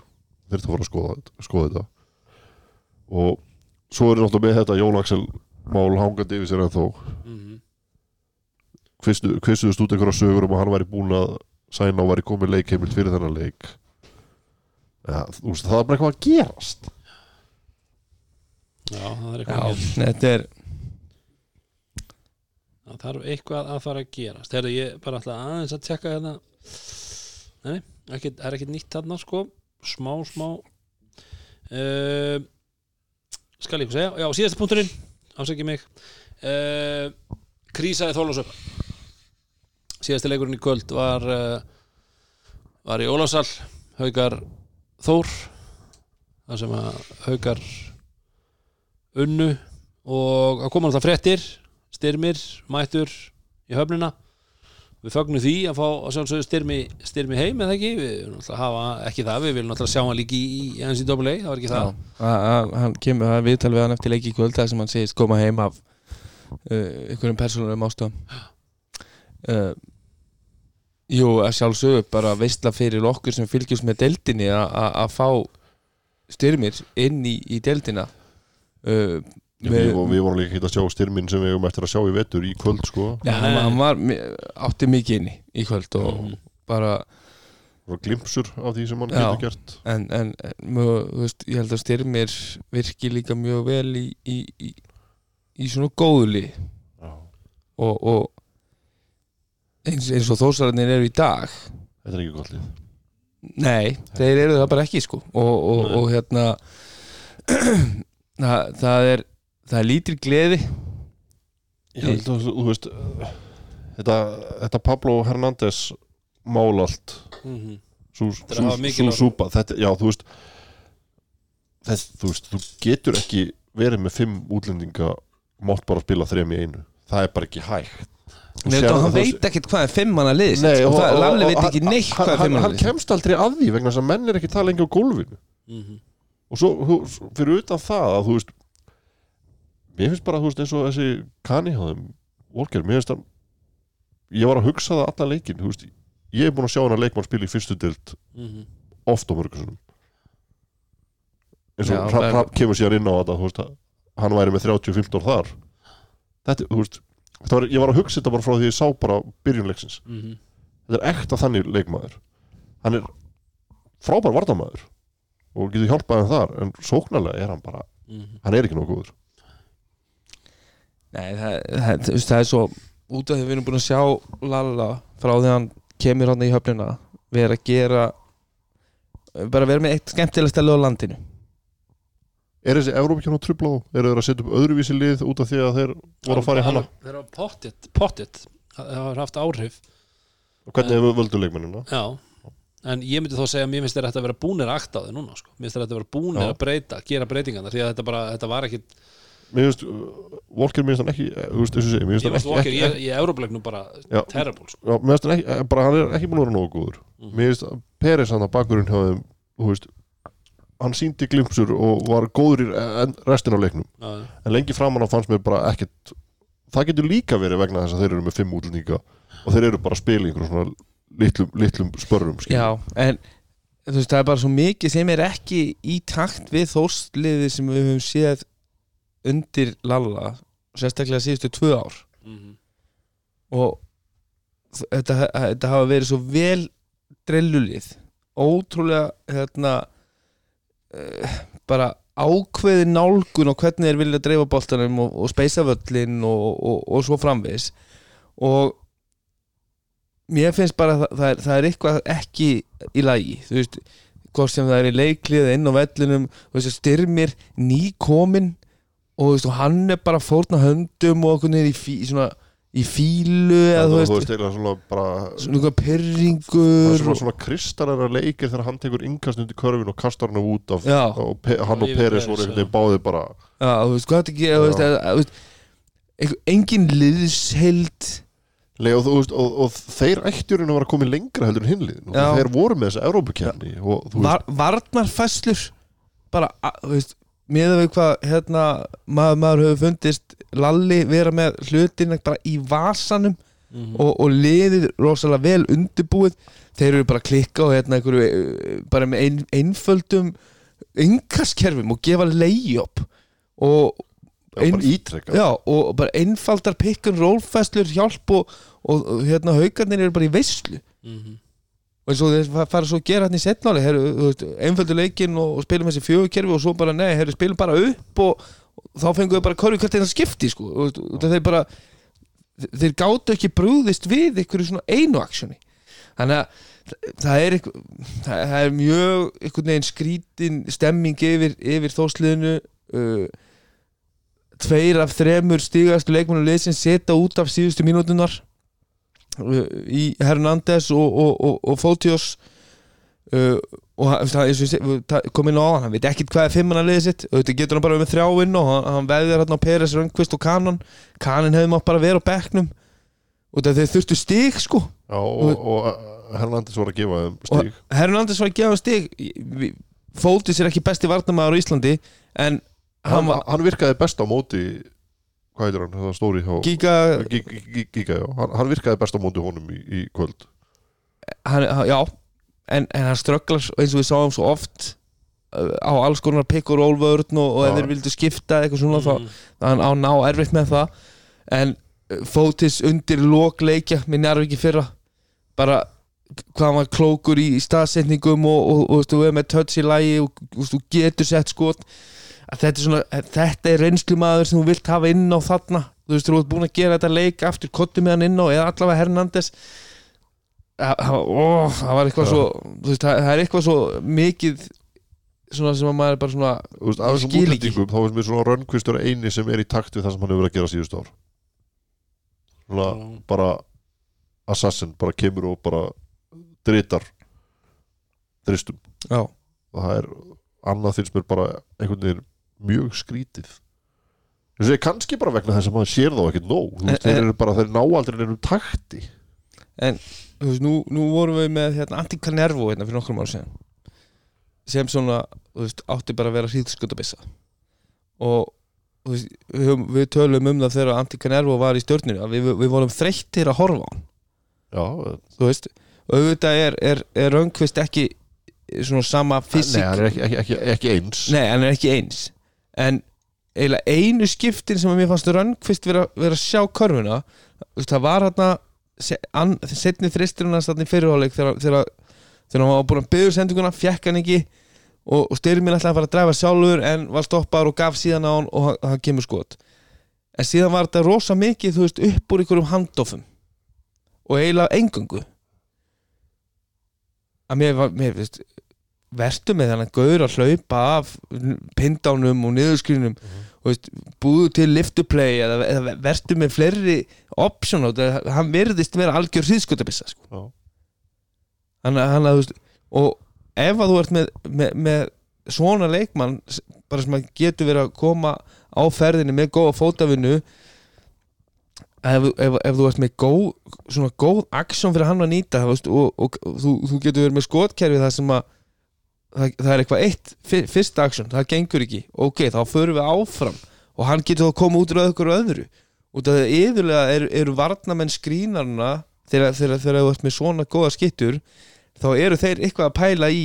þeir þurfa að fara að skoða, skoða þetta. Og svo er náttúrulega með þetta Jón Axel mál hangandi yfir sér en þó Mhm. kvistuðust út einhverja sögur um að hann væri búin að sæna og væri komið leikheimild fyrir þennan leik. Ja, þú veist, það er bara eitthvað að gerast. Já, það er já, eitthvað að gera. Það þarf eitthvað að fara að gerast. Þegar ég bara ætla aðeins að tjekka hérna. Nei, ekki, það er ekki nýtt þarna sko. Smá, smá. Uh, skal ég eitthvað segja? Já, síðasta punkturinn, afsækja mig. Uh, krísaði þólasöp síðasti leikurinn í kvöld var uh, var í Ólafsal Haukar Þór þar sem að Haukar unnu. Og að koma alltaf fréttir styrmir, mættur í höfnina. Við fögnum því að fá að styrmi, styrmi heim eða ekki, við hafa ekki það, við viljum náttúrulega sjá hann líki í, í hans í AA, það var ekki það? Hann kemur það er viðtal við hann eftir leiki í kvöld þar sem hann segist koma heim af uh, einhverjum persónulegum ástöðum uh, Jú, að sjálfsögðu bara veistla fyrir okkur sem fylgjast með deildinni að- fá styrmir inn í, í deildina. Uh, við, við, við vorum líka ekki að sjá styrminn sem við hefum eftir að sjá í vetur í kvöld sko. Já, hann, hann var, átti mikið inni í kvöld og Mhm. bara og glimpsur af því sem hann Já. getur gert en, en, mjög, þú veist, ég held að styrmir virki líka mjög vel í, í, í, í svona góðli Já. og, og eins, eins og þósararnir eru í dag þetta er ekki gott lið Nei, þeir eru það bara ekki sko og, og, og hérna það, það er það er lítil gleði. Ég held að þú veist þetta, þetta Pablo Hernández mál allt. Sú, Þetta sú, að hafa mikil sú áhrif. súpa þetta, já þú veist þess, þú veist, þú getur ekki verið með fimm útlendinga mátt bara spila þrem í einu. Það er bara ekki hægt. Nei, sérð hann veit ekkert hvað er fimmana lið Nei, og, það, Lalli veit ekki hann- neitt hvað er hann, hann, fimmana hann lið. kemst aldrei að því vegna þess að menn er ekki tala lengi á gólfinu. Mhm. og svo þú, fyrir utan það að þú veist mér finnst bara þú veist eins og þessi kanni hjá þeim Walker, mér finnst að ég var að hugsa það allan leikin þú veist, ég er búin að sjá hann að leikmann spila í fyrstu dild Mhm. oft á mörgursunum eins og en- Hrafn kemur sér inn á þetta þú veist, hann væri með 30-15 þar þetta, þú veist var, ég var að hugsa þetta bara frá því ég sá bara byrjunleiksins Mhm. þetta er ekta þannig leikmaður hann er frábær vardamaður og getur hjálpað hann þar en sóknarlega er hann bara Mhm. hann er ekki nóg góður Nei, það, það, þú veist, það er svo út af því við erum búin að sjá Lalla frá því hann kemur hann í höfnina vera að gera bara vera með eitt skemmtilegsta lög á landinu er þessi Európa trubla á? eru þeir að setja upp öðruvísi lið út af því að þeir voru að fara í hana Þeir hafa pottitt, pottitt Það hafa haft áhrif og hvernig hefur völdu leikmennina Já En ég myndi þó segja að mér finnst þeir ætti að vera búnir að akta á þau núna sko. Mér finnst þeir ætti að vera búnir Já. að breyta Gera breytingarna Því að þetta bara, þetta var ekki mér finnst, uh, Walker mér finnst hann ekki uh, þú veist, og segja, mér Ég finnst hann ekki, ekki, ég, ég Európleiknum bara Já. terrible sko. já, mér finnst hann ekki eh, bara hann er ekki búin að vera nógu góður Mhm. mér finnst Peres hann að bakurinn hjá þeim þú veist, hann síndi glimpsur og var góður í en- restin af leiknum Já, en lengi framan á fannst mér bara ekkert það getur líka verið vegna þess að þeir eru með fimm útlendinga og þeir eru bara að spila í einhverjum svona litlum, litlum spörrum skilur. Já, en þú veist, það er bara svo mikið sem er ekki í takt við þórsliði sem við höfum séð undir Lalla sérstaklega síðustu tvö ár. Mhm. og þetta, þetta hafa verið svo vel drellulið. Ótrúlega hérna uh, bara ákveði nálgun og hvernig þeir vilja dreifa boltanum og, og speisa völlin og, og, og svo framvegis. Og mér finnst bara að það, það, er, það er eitthvað ekki í lagi þú veist, hvort sem það er í leiklið inn á vellinum, þú veist, styrmir nýkomin og, veist, og hann er bara fórna höndum og okkur niður í, fí, svona, í fílu eða Það- þú veist, veist, eða svona bara svona er pyrringur svona, svona kristallara leikir þegar hann tekur innkast undir körfin og kastar hann út af Já. og pe hann og Peres, voru einhvern veginn báði bara Já, þú veist, hvað þetta ekki að, að, einhver, engin liðsheld. Nei, og, þú veist, og, og þeir ættjurinn að vera komið lengra heldur en hinliðin og þeir voru með og þú veist, var, varnarfæslur bara, að, þú veist miða við hvað hérna, maður, maður hefur fundist Lalli vera með hlutin bara í vasanum Mhm. og, og liðið rosalega vel undirbúið þeir eru bara að klikka og hérna einhverju, eh, bara með ein, einföldum yngaskerfum og gefa layup og já, bara ítrekka Já, og bara einfaldar roll festlur hjálp og, og, og hérna haugarnir eru bara í veislu Mhm. Og eins og þeir fa- fara svo að gera hérna í setnáli heru, einföldur leikinn og, og spilum þessi fjögukerfi og svo bara, nei, heru, spilum bara upp og, og þá fengum við bara hverju hvert eina skipti sko, og, þeir bara þeir gátu ekki brúðist við einhverju svona einu aksjoni. Þannig að þa- það er það, það er mjög einhvern veginn skrítin stemming yfir, yfir þósliðinu uh, tveir af þremur stigastu leikmennum liðsins setja út af síðustu mínútunar í Hernandez og, og, og, og Fotios uh, og það, kom inn á hann, hann veit ekkit hvað er fimmanna liðið sitt auðvitað getur hann bara verið með þrjáinn og hann, hann veðjar hann á Peres, Röngvist og Kanan. Kanan hefði mátt bara vera á bekknum. Og það þeir þurftu stig sko. Já, og, og uh, Hernandez var að gefa þeim stíg og Hernandez var að gefa stig. Fótis er ekki besti varnamaður á Íslandi en hann hann, hann virkaði best á móti hvað heitir hann, það stóri hjá Giga Gí- Giga, já, hann, hann virkaði best á móti honum í, í kvöld. Hann, já. En, en hann strögglar eins og við sáum svo oft uh, á alls konar pick og roll vörn og, ef þeir vildu skipta eitthvað svona Mhm. þá hann á ná erfitt með það. En uh, Fótis undir lok leikja með Njarvík í fyrra. Bara hvað hann var klókur í, í staðsetningum og, og, og, og, og er með touch í lægi og og, þú getur sett skot að þetta er svona, þetta er reynslumaður sem þú vilt hafa inn á þarna. Þú veist, þú ert búin að gera þetta leik aftur kottu með hann inn á, eða allavega Hernandez. Það það var- ó, það var eitthvað svo þú veist, það, er eitthvað svo mikið svona sem að maður er bara svona Þú veist, af þessum útlendingum þá finnst mér svona rönnkvistur eini sem er í takt við það sem hann hefur verið að gera síðust ár. Svona bara assassin, bara kemur og bara dritar dristum já, og það er, annað finnst mér bara einhvern veginn mjög skrítið. Þess að kannski bara vegna þess að maður sér þá ekkert nóg. Þú veist, þeir eru bara, þeir ná aldrei nefnum takti. Þú veist, nú, nú vorum við með hérna, Anticanervo hérna fyrir nokkrum ára síðan sem svona, þú veist, átti bara að vera hríðskutabissa og veist, við, við tölum um það þegar Anticanervo var í stjórninu að við, við vorum þreyttir að horfa á hann. Já, þú veist, og auðvitað er, er, er Röngvist ekki svona sama nei, fysik hann er ekki, ekki, ekki, ekki eins. Nei, hann er ekki eins En eiginlega einu skiptin sem að mér fannst Rönnqvist vera, vera að sjá körfuna það var hann setni þristurinn hans þarna í fyrirháleik þegar, þegar, þegar hann var búin að byggja sendinguna, fjekk hann ekki og, og styrminn ætlaði að fara að dræfa sjálfur en var stoppar og gaf síðan á hann og hann, hann kemur skot. En síðan var þetta rosa mikið veist, upp úr einhverjum handofum og eiginlega engungu að mér, mér veist, vertu með þannig gaur að hlaupa af pindánum og niðurskrinum og veist, búðu til liftuplay eða, eða vertu með fleiri option á þetta, hann verðist vera algjör hríðskotabissa sko. Hann að og ef að þú ert með, með, með svona leikmann bara sem að getur verið að koma á ferðinni með góða fótavinnu ef, ef, ef þú ert með góð, svona góð aksjón fyrir hann að nýta veist, og, og, og þú, þú getur verið með skotkerfi það sem að það, það er eitthvað eitt fyr, fyrsta aksjón, það gengur ekki. Ok, þá förum við áfram og hann getur þá koma út úr öðru öðru. Út af því að yfirlega eru, eru varnamenn skrínarna þegar, þú ert með svona góða skittur þá eru þeir eitthvað að pæla í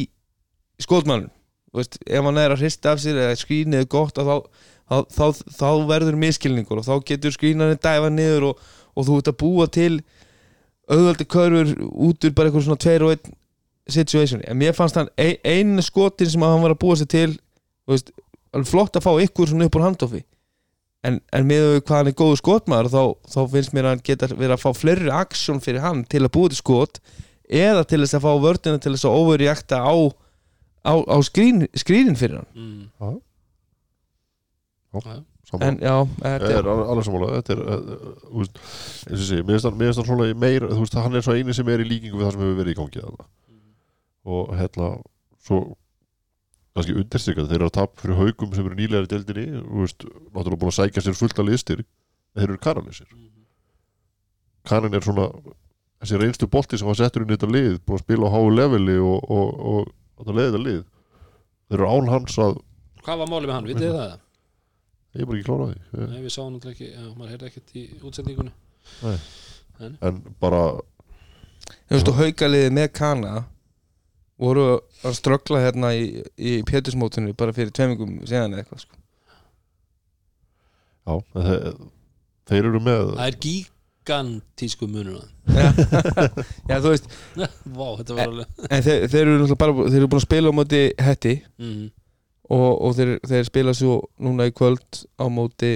skotmannum veist, ef hann er að hrista af sér eða skrínið er gott að þá, þá, þá, þá verður miskilningur og þá getur skrínarnir dæfa niður og, og þú ert að búa til auðvöldi körfur út úr bara eitthvað svona tveir og einn situation, en mér fannst hann ein, einu skotin sem hann var að búa sér til þú veist, alveg flott að fá ykkur svona upp úr handofi. En, en með hvað hann er góður skotmaður þá, þá finnst mér að hann geta verið að fá fleiri aksjón fyrir hann til að búa til skot eða til þess að fá vördina til þess að overreakta á, á, á skrín, skrínin fyrir hann. Mm. saman en já, þetta er er al- alveg sammála. Þetta er, uh, þú veist, eins og sé, mér finnst hann, svona meir, þú veist, hann er svo eini sem er í líkingu við það sem hefur verið í gangi þarna. Og hérna svo kannski undirstrykað, þeir eru að tap fyrir haugum sem eru nýlega í deildinni þú veist, náttúrulega búin að sækja sér fullt að listir þeir eru kanalisir kanin er svona þessi reynstu bolti sem var settur inn í þetta lið búin að spila á háu leveli og, og, og, og þetta lið. Þeir eru án hans að Hvað var málið með hann, vitið þið það? ég er bara ekki klára því. Nei, við sáum náttúrulega ekki, já, maður heyrði ekkert í útsendingunni. En? Bara þú veist, og haugaliði með kana voru að ströggla hérna í, í pétursmótinu bara fyrir tveimingum síðan eða eitthvað sko. Já, en þeir, þeir eru með Það er gigantísku munur á þeim. já, þú veist, Vá, þetta var alveg en þeir, þeir eru bara þeir eru búin að spila á móti hetti mm. og, og þeir, þeir spila svo núna í kvöld á móti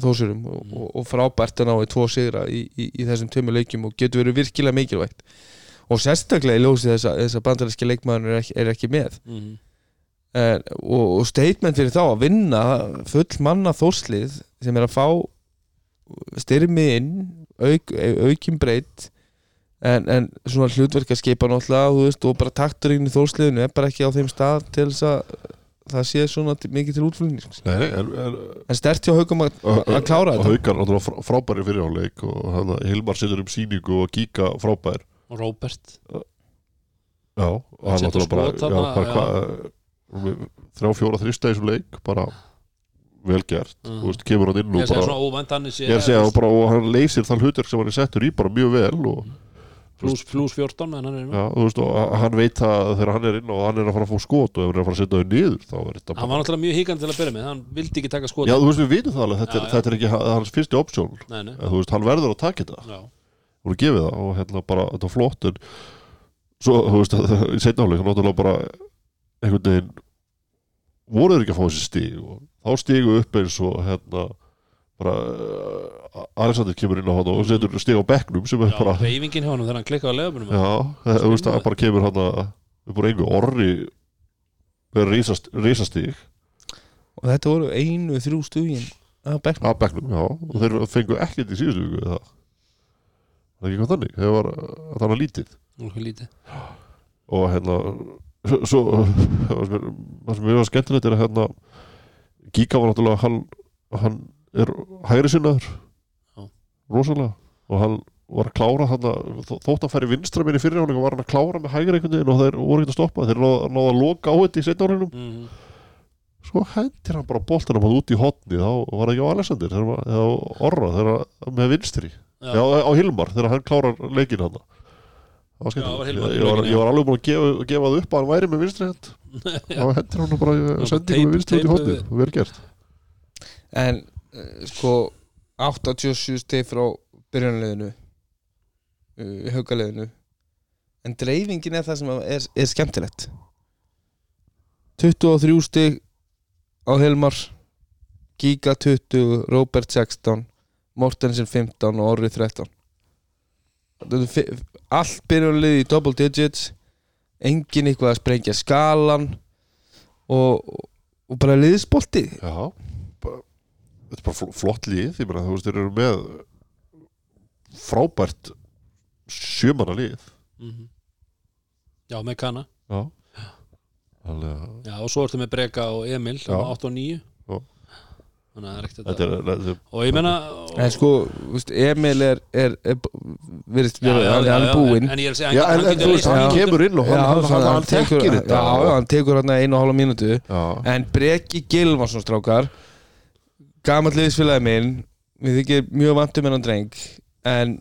þósurum og, Mhm. og, og frábært að ná í tvo sigra í, í, í þessum tömmu leikjum og getur verið virkilega mikilvægt og sérstaklega í ljósi þess að bandaríski leikmaður er er ekki með. Mm. en, og, og statement fyrir þá að vinna full manna þórslið sem er að fá styrmi inn auk, aukin breytt. En, en svona hlutverk að skipa náttúrulega þú veist, og bara takturinn í þórsliðinu er bara ekki á þeim stað til þess að það sé svona mikið til nei, en, stert hjá haugum að, að klára og þetta. Haukar náttúrulega frá- frábæri fyrirháleik og Hilmar situr um síningu og Gíka frábær Og Róbert. Já, og hann náttúrulega þrjá fjóra þrista í þessum leik bara vel gert Mhm. þú veist, kemur hann inn og bara óvænt hann sé ég er að segja og, bara, og hann leysir þann hlutverk sem hann er settur í bara mjög vel og, plus, plus 14 meðan hann er já, veist, og hann veit að þegar hann er inn og hann er að fara að fá skot og ef hann er að fara að setja þau niður þá er þetta Hann var náttúrulega mjög híkandi til að byrja með Hann vildi ekki taka skot já, þú veist, við vitum það alveg þetta, Já, er, já. þetta er ekki ha- hans fyrsti option. Nei, nei. Þú veist, hann verður að taka þetta Og gefið það og hérna bara, þetta var flott en svo, þú veist, að- í setna áleik náttúrulega bara einhvern veginn voru þeir ekki að fá þessi stig og þá stigu upp eins og hérna bara uh, Alexander kemur inn á hann og setur stig á bekknum sem er Já, bara reyfingin hjá hann þegar hann klikkaði á leðabunum já, það, þú veist, það bara kemur hann að upp úr engu orri með risast, risastig. Og þetta voru einu þrjú stugin að á bekknum, já, og þeir fengu ekkert í síðustu viku eða það er ekki hvað þannig, það var þannig lítið. Nokkuð lítið? Og hérna svo, það sem það sem er skemmtilegt er að hérna Gíka var náttúrulega hann, hann er hægri sinnaður. Rosalega. Og hann var að klára hann þótt að færi vinstra minni fyrir hann var hann að klára með hægri einhvern veginn og þeir voru ekki að stoppa. Þeir náðu að loka á þetta í setna árinum mm. svo hendir hann bara boltanum hann út í hotni þá var það ekki á Alexander þegar var- Orra þegar með vinstri Já. Já, á Hilmar þegar hann klárar leikin hann Það var Já, var Hilmar ég, ég, var, ég var alveg búin að gefa, gefa það upp að hann væri með vinstri hend. Þá hendir hann bara Já, sendingu teip- með vinstri út í teipaði. hotni vel gert. En uh, sko 87 steg frá byrjunarliðinu uh, haugaliðinu en dreifingin er það sem er, er skemmtilegt. 23 steg á Helmar Giga 20, Robert 16 Mortensen 15 og Orri 13 Þetta er fi- allt byrjunarlið í double digits. Engin eitthvað að sprengja skalan og, og bara liðsbolti. Já, bara, þetta er bara fl- flott lið ég meina, þú veist, þeir eru með frábært sjömanna lið. Mm Já, með Kana. Já. Að Já, og svo ertu með Breka og Emil Já. 8 og 9 Já. Þannig að það er ekkert þetta er, þetta er Og ég menna En sko, Emil er, er, er vera, já, hann hann er búinn. En, en ég er að segja, hann, en, hann en hann kemur inn og hann, hann, hann, hann já, þetta hann tekur hann einu og hálfa mínútu. Já, En Breki Gilvarsson strákar Gamall liðsfélagi minn Við þykir mjög vantum hennan dreng En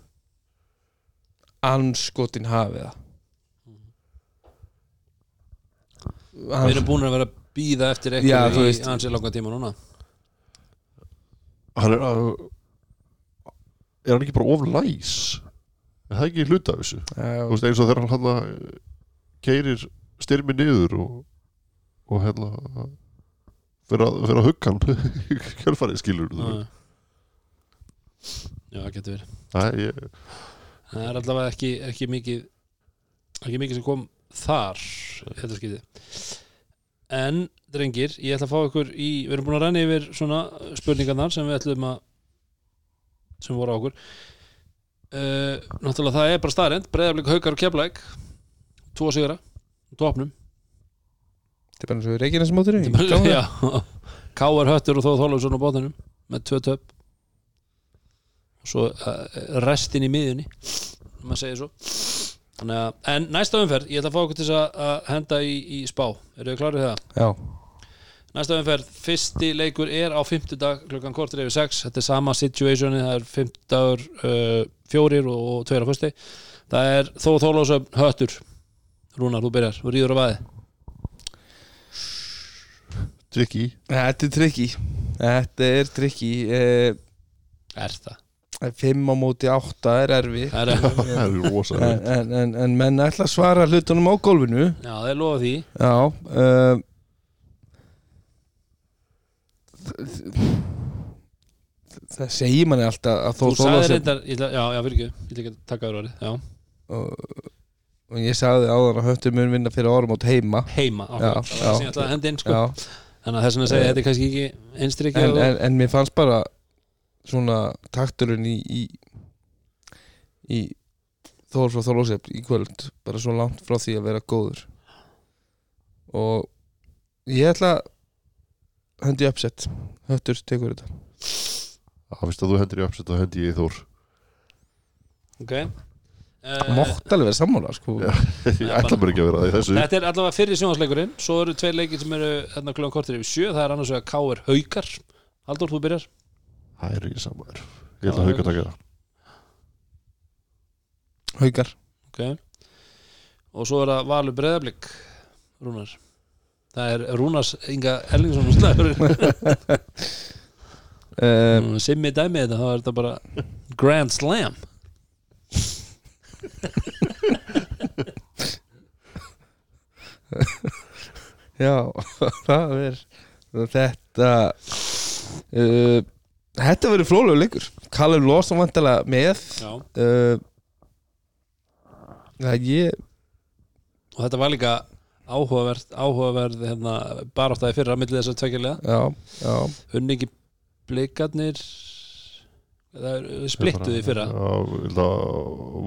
Anskotin hafið það. Við Hann, erum búin að vera býða eftir eitthvað í ansi langa tíma núna hann er að er hann ekki bara of læs? Er það ekki hluta af þessu? Þú já, veist, eins og þegar hann hann keirir styrmi niður og, og hérna fyrir að, fyrir að hugga hann kjölfarið skilur þú. Já, það getur verið. Nei, ég, Það er allavega ekki, ekki mikið ekki mikið sem kom þar þetta skipti en drengir, ég ætla að fá ykkur í við erum búin að renna yfir svona spurningarnar sem við ætlum að sem voru á okkur. Uh, náttúrulega það er bara staðrend breyðaflik, haukar og keflæk tvo sigra, topnum Þetta er bara eins og Reykjanes mótur já, Káar Höttur og Þóð Þólausson á bóðanum með tvö töp. Og svo uh, restin í miðunni maður segir svo. Þannig að, en næsta umferð, ég ætla að fá okkur til að henda í, í spá. Eru þið klárið það? Já, Næsta umferð, fyrsti leikur er á fimmtudag klukkan kortir yfir sex. Þetta er sama situationi, það er fimmtudagur uh, fjórir og, og tveir á fyrsti það er Þóð Þólausson Höttur. Rúnar, þú byrjar, þú rýður á vaði trikki. Þetta er trikki. Þetta er trikki. Eh, Er það? Fimm á móti átta er erfi Það er, það er rosa en, en, en, en menn ætla að svara hlutunum á gólfinu. Já, það er lofa því. Já uh, Það segir manni alltaf að þó Þú sagði Þorláksson reyndar, ég ætla, já, já, fyrir ekki, ég ætla ekki að taka þér orðið, já, og, og ég sagði áðan að höttur mun vinna fyrir árum átt heima heima, Já, ákveð, það var það sem ég ætlaði að henda inn, sko, Já, þannig að þess vegna segja, þetta er kannski ekki einstrykki en, en, en mér fannst bara svona takturinn í í, í Þór frá Þorlósef í kvöld bara svo langt frá því að vera góður. Og ég ætla að hendi uppsett höttur tekur þetta. Það finnst að þú hendir í uppsett og hendi ég í þór ok, Mátt alveg vera sammála sko. Já. ég ætla mér ekki að vera það í þessu. Þetta er allavega fyrir sjónvarsleikurinn, svo eru tveir leikir sem eru hérna klukkan kortir yfir sjö, það er annars vegar K.R. Haukar, Haldur, þú byrjar, það er ekki saman ég ætla að hauka taka það. Haukar. Ok, og svo er það Valur Breðablík, Rúnar, það er Rúnars Inga Ellingsson og Snæður, um, simmi dæmi þetta, þá er þetta bara Grand Slam. Já, það er þetta uh, Þetta verður flólegu leikur Callum Lawson vantilega með Já. uh, Það ég og þetta var líka áhugaverð áhugaverð hérna, fyrra millið þess að tvekjulega Já, já. Unni ekki blikarnir það er splittuði fyrra? Já, að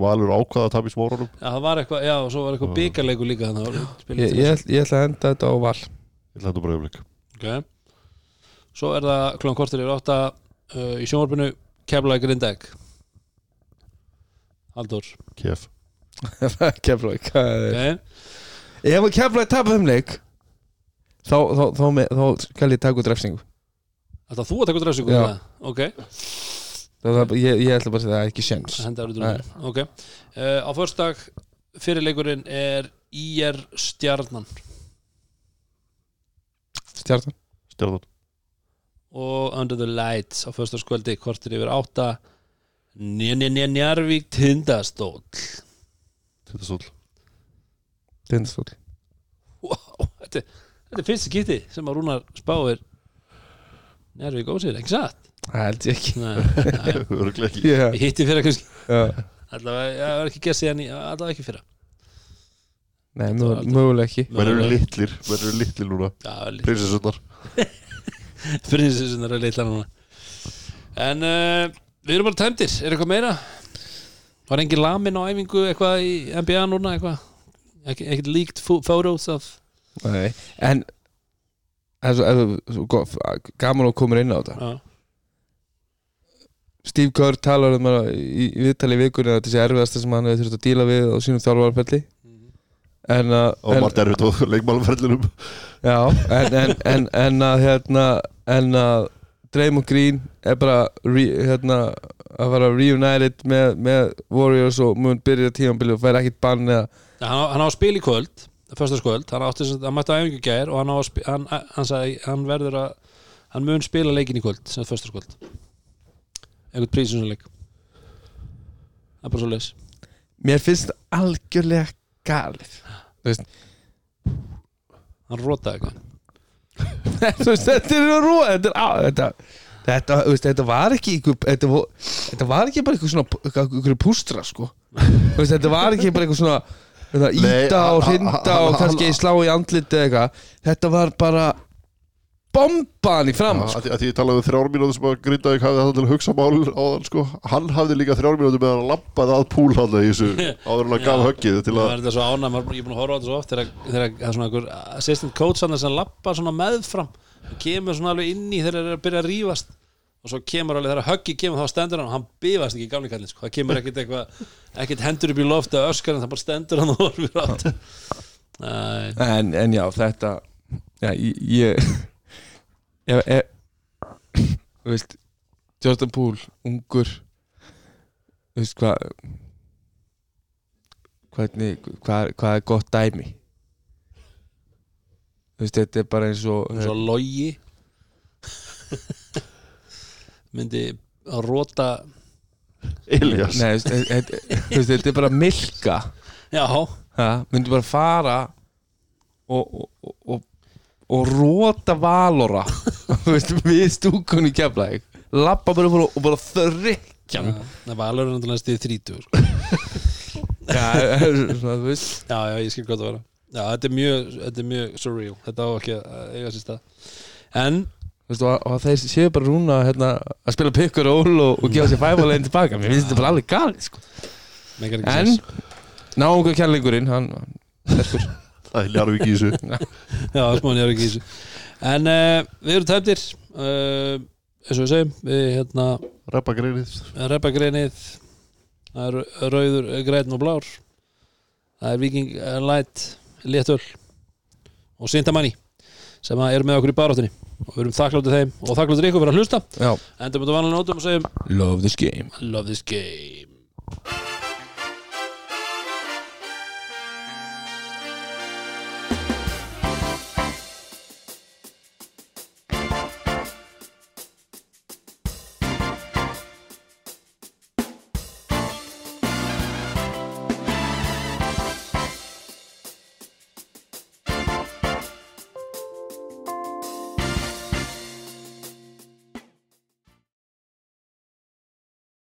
Valur ákvaða að tapa í smórunum Já, það var eitthvað, já, og svo var eitthvað byggarleikur líka þannig að Ég, ég, ég ætla að enda þetta á val. Ég held að þetta bara yfirleik Ok. Svo er það klokkan kortur yfir átta uh, í sjónvarpinu Keflavík Grindæk Haldur Kef. Keflavík hvað er- Ok Ef að Keflavík tapa þeim leik þá, þá, þá, með, þá skal ég taka út refsingu. Þetta þú að taka út ræðsöku Já. Ok, það, það, ég, ég ætla bara að segja það er ekki sjens henda árið dúrnum Ok, uh, á förstak fyrirleikurinn er IR Stjarnan. Stjartan Stjarnan. Og Under the Lights á förstakskvöldi kortur yfir átta. Njarvík Tindastóll. Þetta er sól Tindastóll. Wow, þetta, þetta er fyrsta kýtti sem að Rúnar spáir Njarvík ósýr, ekki satt? Það held ég ekki. Yeah. Ég hitti fyrir kannski. Já. Allavega, ég var ekki hann í Allavega ekki fyrir Nei, mögulega ekki. Menn eru litlir, menn eru litlir núna? Prinsessunar Prinsessunar er litla núna. En uh, við erum bara tæmdir. Er eitthvað meira? Var engin lamin á æfingu eitthvað í NBA núna eitthvað? Ekkert líkt photos af Nei. En ef, svo, go- gaman að koma inn á þetta. Já, Steve Kerr talar um það í, í viðtali í vikunni að þetta sé erfiðasta sem hann hefur þurft að díla við á sínum þjálfarferli en að Og margt erfitt á leikmálumferðlinum já, en, en, en, en að hérna, en að Draymond Green er bara re, hérna, að fara reunited með, með Warriors og mun byrja tímanbili og fær ekkert bann eða Já, hann, á, hann á að spila í kvöld Föstaskvöld, hann átti mætti á æfingu gær og hann, á að hann, hann sagði hann verður að hann mun spila leikin í kvöld sem föstaskvöld einhvern prísum sem leik það er bara svo leis mér finnst það algjörlega galið. Þú veist, hann rótaði eitthvað. Þú veist, þetta er rú þetta, þetta, þetta, þetta var ekki þetta, var ekki bara eitthvað svona eitthvað, pústra sko. Þetta var ekki bara eitthvað svona íta og hann- og kannski slá í andlit eða eitthvað. Þetta var bara bomban í fram að, sko. því- að því ég talaði um þrjár mínútur sem að Grindavík hafði það til að hugsa mál á þann sko. Hann hafði líka þrjár mínútur með að lappaði að púl hann í þessu áður en að gaf höggið til það að var þetta svo ánæg, maður- ég er búin að horfa á þetta svo oft þegar það er svona einhver assistant coach hann sem lappar svona meðfram kemur svona alveg inn í þegar þeir eru að byrja að rífast og svo kemur alveg þegar höggi kemur þá stendur hann og hann bifast ekki í gamli kallin sko. það kemur ekkit eitthvað ekkit hendur upp í loft að öskar en það bara stendur hann og horfir á þetta. Æ, en, en já, þetta já, ég ég, ég þú veist Jordan Poole, ungur þú veist hvað hvernig, hvað, hvað er gott dæmi? Þú veist, þetta er bara eins og svo logi myndi að róta Elias Nei, þú veist, þetta- er bara milka. Já, ha, myndi bara fara og og, og, og, og róta valora við stúkunni keflaði lappa bara upp og bara það var alveg náttúrulega stíð 30 sko. já, svona, þú veist. Já, já, ég skil gott að vera já, þetta er mjög, þetta er mjög surreal. Þetta á ekki að eiga sér stað. En Þú veist, og, og þeir séu bara rúna hérna, að spila pikkur og ól og, og gefa sér fæfalegin tilbaka. Mér finnst þetta bara alveg gali sko. en náunga kærleikurinn hann, sterkur. Það er Ljarvík í þessu. Já, smáni er ekki í þessu. En uh, við erum tæmdir uh, eins og við segjum við hérna Reppa greinið. Reppa greinið. Það er rauður, græn og blár. Það er Viking eh, Light léttöl og Sintamanni sem að eru með okkur í baráttunni og við erum þakklátið þeim og þakklátið ykkur fyrir að hlusta. Já. endum þetta vanlega nótum og segjum Love this game. Love this game.